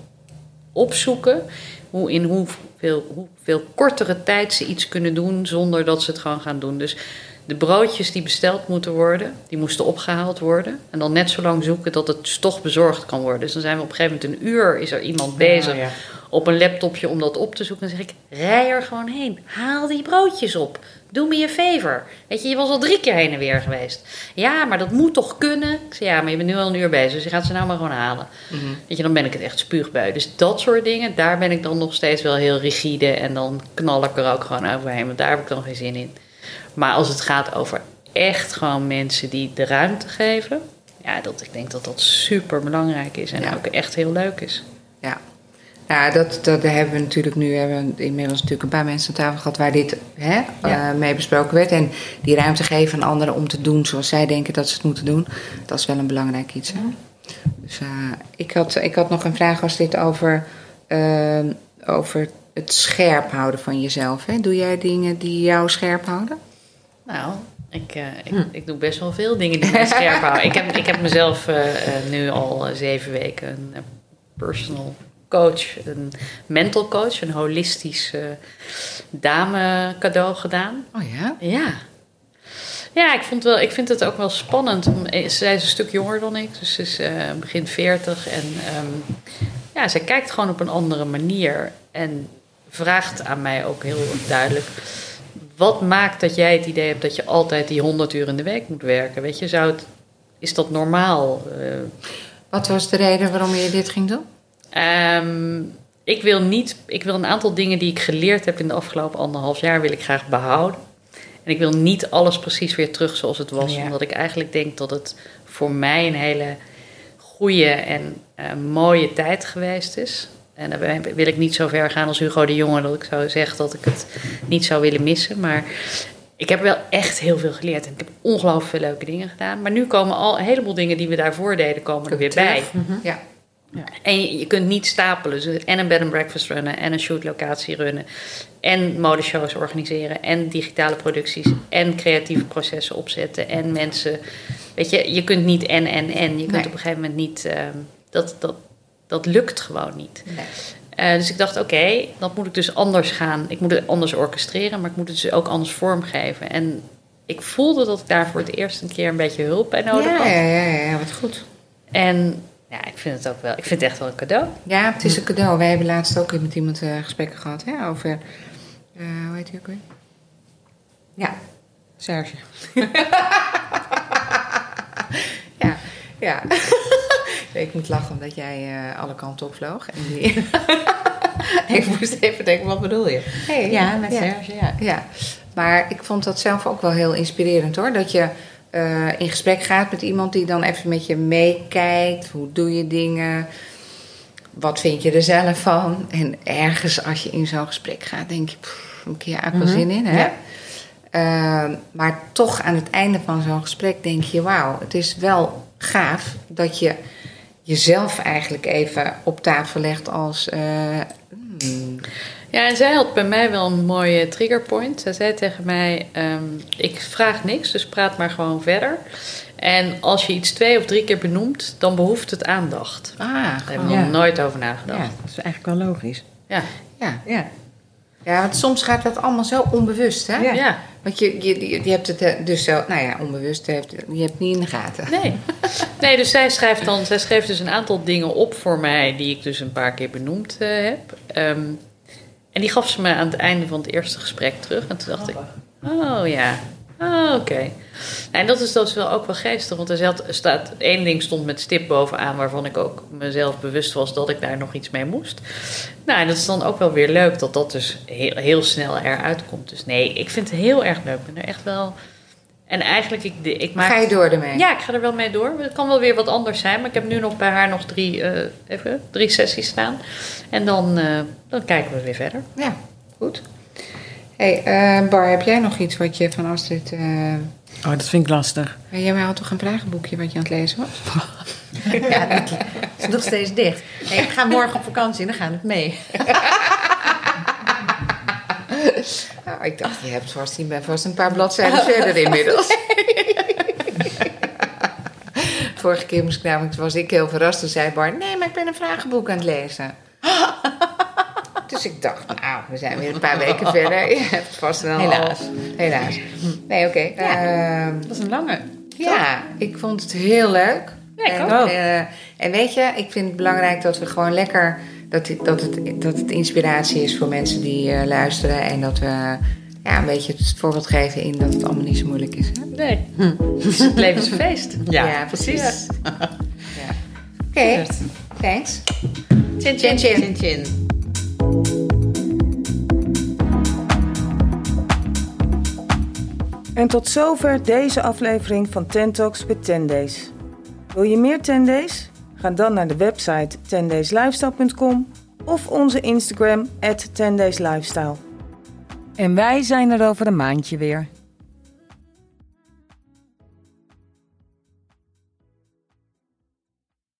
opzoeken hoe in hoeveel, hoeveel kortere tijd ze iets kunnen doen zonder dat ze het gewoon gaan doen. Dus de broodjes die besteld moeten worden, die moesten opgehaald worden. En dan net zo lang zoeken dat het toch bezorgd kan worden. Dus dan zijn we op een gegeven moment een uur, is er iemand bezig ja. Op een laptopje om dat op te zoeken. Dan zeg ik, rij er gewoon heen. Haal die broodjes op. Doe me een favor. Weet je, je was al drie keer heen en weer geweest. Ja, maar dat moet toch kunnen? Ik zei, ja, maar je bent nu al een uur bezig, dus je gaat ze nou maar gewoon halen. Weet je, dan ben ik het echt spuugbui. Dus dat soort dingen, daar ben ik dan nog steeds wel heel rigide. En dan knal ik er ook gewoon overheen, want daar heb ik dan geen zin in. Maar als het gaat over echt gewoon mensen die de ruimte geven. Ja, dat, ik denk dat dat super belangrijk is en Ja. ook echt heel leuk is. Ja. Ja, dat, dat hebben we natuurlijk nu. Hebben we inmiddels natuurlijk een paar mensen aan tafel gehad waar dit hè, Ja. eh, mee besproken werd. En die ruimte geven aan anderen om te doen zoals zij denken dat ze het moeten doen. Dat is wel een belangrijk iets. Hè? Dus eh, ik, had, ik had nog een vraag als dit over, eh, over het scherp houden van jezelf. Hè? Doe jij dingen die jou scherp houden? Nou, ik, eh, ik, ik doe best wel veel dingen die mij scherp houden. Ik heb, ik heb mezelf nu al zeven weken een personal coach, een mental coach, een holistisch eh, dame cadeau gedaan. Oh ja? Ja. Ja, ik, vond wel, ik vind het ook wel spannend. Zij is een stuk jonger dan ik, dus ze is eh, begin 40. En ehm, ja, zij kijkt gewoon op een andere manier. En vraagt aan mij ook heel duidelijk... Wat maakt dat jij het idee hebt dat je altijd die 100 uur in de week moet werken? Weet je, zou het, is dat normaal? Eh, Wat was de reden waarom je dit ging doen? Ehm, ik wil niet, ik wil een aantal dingen die ik geleerd heb in de afgelopen anderhalf jaar, wil ik graag behouden. En ik wil niet alles precies weer terug zoals het was, Ja. omdat ik eigenlijk denk dat het voor mij een hele goede en eh, mooie tijd geweest is. En daarbij wil ik niet zo ver gaan als Hugo de Jonge, dat ik zou zeggen dat ik het niet zou willen missen. Maar ik heb wel echt heel veel geleerd en ik heb ongelooflijk veel leuke dingen gedaan. Maar nu komen al een heleboel dingen die we daarvoor deden, komen er weer bij. Ja. En je, kunt niet stapelen. Dus en een bed and breakfast runnen, en een shootlocatie runnen, en modeshows organiseren, en digitale producties, en creatieve processen opzetten, en mensen. Weet je, je kunt niet en, en, en. Je kunt Nee. op een gegeven moment niet. ehm, dat, dat, dat lukt gewoon niet. Nee. Eh, dus ik dacht, oké, dat moet ik dus anders gaan. Ik moet het anders orchestreren, maar ik moet het dus ook anders vormgeven. En ik voelde dat ik daar voor het eerst een keer een beetje hulp bij nodig ja, had. ja, ja, ja, wat goed. En ja, ik vind het ook wel. Ik vind het echt wel een cadeau. Ja, het is een cadeau. Wij hebben laatst ook met iemand eh, gesprekken gehad hè, over. eh, hoe heet hij ook weer? Ja, Serge. ja, ja. ik moet lachen omdat jij eh, alle kanten opvloog. En die... ik moest even denken, wat bedoel je? Hey, Ja, met ja. Serge, ja. Ja, maar ik vond dat zelf ook wel heel inspirerend hoor. Dat je eh, in gesprek gaat met iemand die dan even met je meekijkt. Hoe doe je dingen? Wat vind je er zelf van? En ergens als je in zo'n gesprek gaat, denk je, pff, een keer eigenlijk wel zin in. Hè? Ja. Eh, maar toch aan het einde van zo'n gesprek denk je, wauw, het is wel gaaf dat je jezelf eigenlijk even op tafel legt als. eh, hmm, Ja, en zij had bij mij wel een mooie triggerpoint. Zij zei tegen mij: ehm, Ik vraag niks, dus praat maar gewoon verder. En als je iets twee of drie keer benoemt, dan behoeft het aandacht. ah, Daar hebben we Ja. nog nooit over nagedacht. Ja, dat is eigenlijk wel logisch. Ja. ja. Ja. Ja, want soms gaat dat allemaal zo onbewust, hè? Ja. Ja. Want je, je, je je hebt het eh, dus zo, nou ja, onbewust, heeft, je hebt het niet in de gaten. Nee. nee, dus zij schrijft dan, zij schreef dus een aantal dingen op voor mij die ik dus een paar keer benoemd eh, heb. Ehm, en die gaf ze me aan het einde van het eerste gesprek terug. En toen dacht ik, oh ja, oh, oké. En dat is, dat is wel ook wel geestig, want er zat, staat, één ding stond met stip bovenaan waarvan ik ook mezelf bewust was dat ik daar nog iets mee moest. Nou, en dat is dan ook wel weer leuk dat dat dus heel, heel snel eruit komt. Dus nee, ik vind het heel erg leuk. Ik ben er echt wel... En eigenlijk, ik, ik maak... Ga je door ermee? Ja, ik ga er wel mee door. Het kan wel weer wat anders zijn. Maar ik heb nu nog bij haar nog drie, eh, even, drie sessies staan. En dan, eh, dan kijken we weer verder. Ja, goed. hey, eh, Bar, heb jij nog iets wat je van Astrid... eh Oh, dat vind ik lastig. jij had toch een vragenboekje wat je aan het lezen was? Ja, het is nog steeds dicht. Ik ga morgen op vakantie en dan gaat het mee. Nou, ik dacht, je hebt vast, je bent vast een paar bladzijden verder inmiddels. Vorige keer moest ik namelijk, was ik heel verrast. Toen zei Bar, nee, maar ik ben een vragenboek aan het lezen. Dus ik dacht, nou, we zijn weer een paar weken verder. Je hebt vast wel Helaas. Helaas. Nee, oké. Ehm, Dat is een lange. ja, ik vond het heel leuk. Ja, ik en, ook. eh, en weet je, ik vind het belangrijk dat we gewoon lekker... Dat, het- dat, het, dat het inspiratie is voor mensen die eh, luisteren. En dat we ja, een beetje het voorbeeld geven in dat het allemaal niet zo moeilijk is. Hè? Nee, het leven is een feest. Ja, precies. Ja. Oké, thanks. Chin, Chin, chin. Chin chin. En tot zover deze aflevering van Ten Talks with 10 Days. Wil je meer 10 Days? Ga dan naar de website 10dayslifestyle.com of onze Instagram at 10dayslifestyle. En wij zijn er over een maandje weer.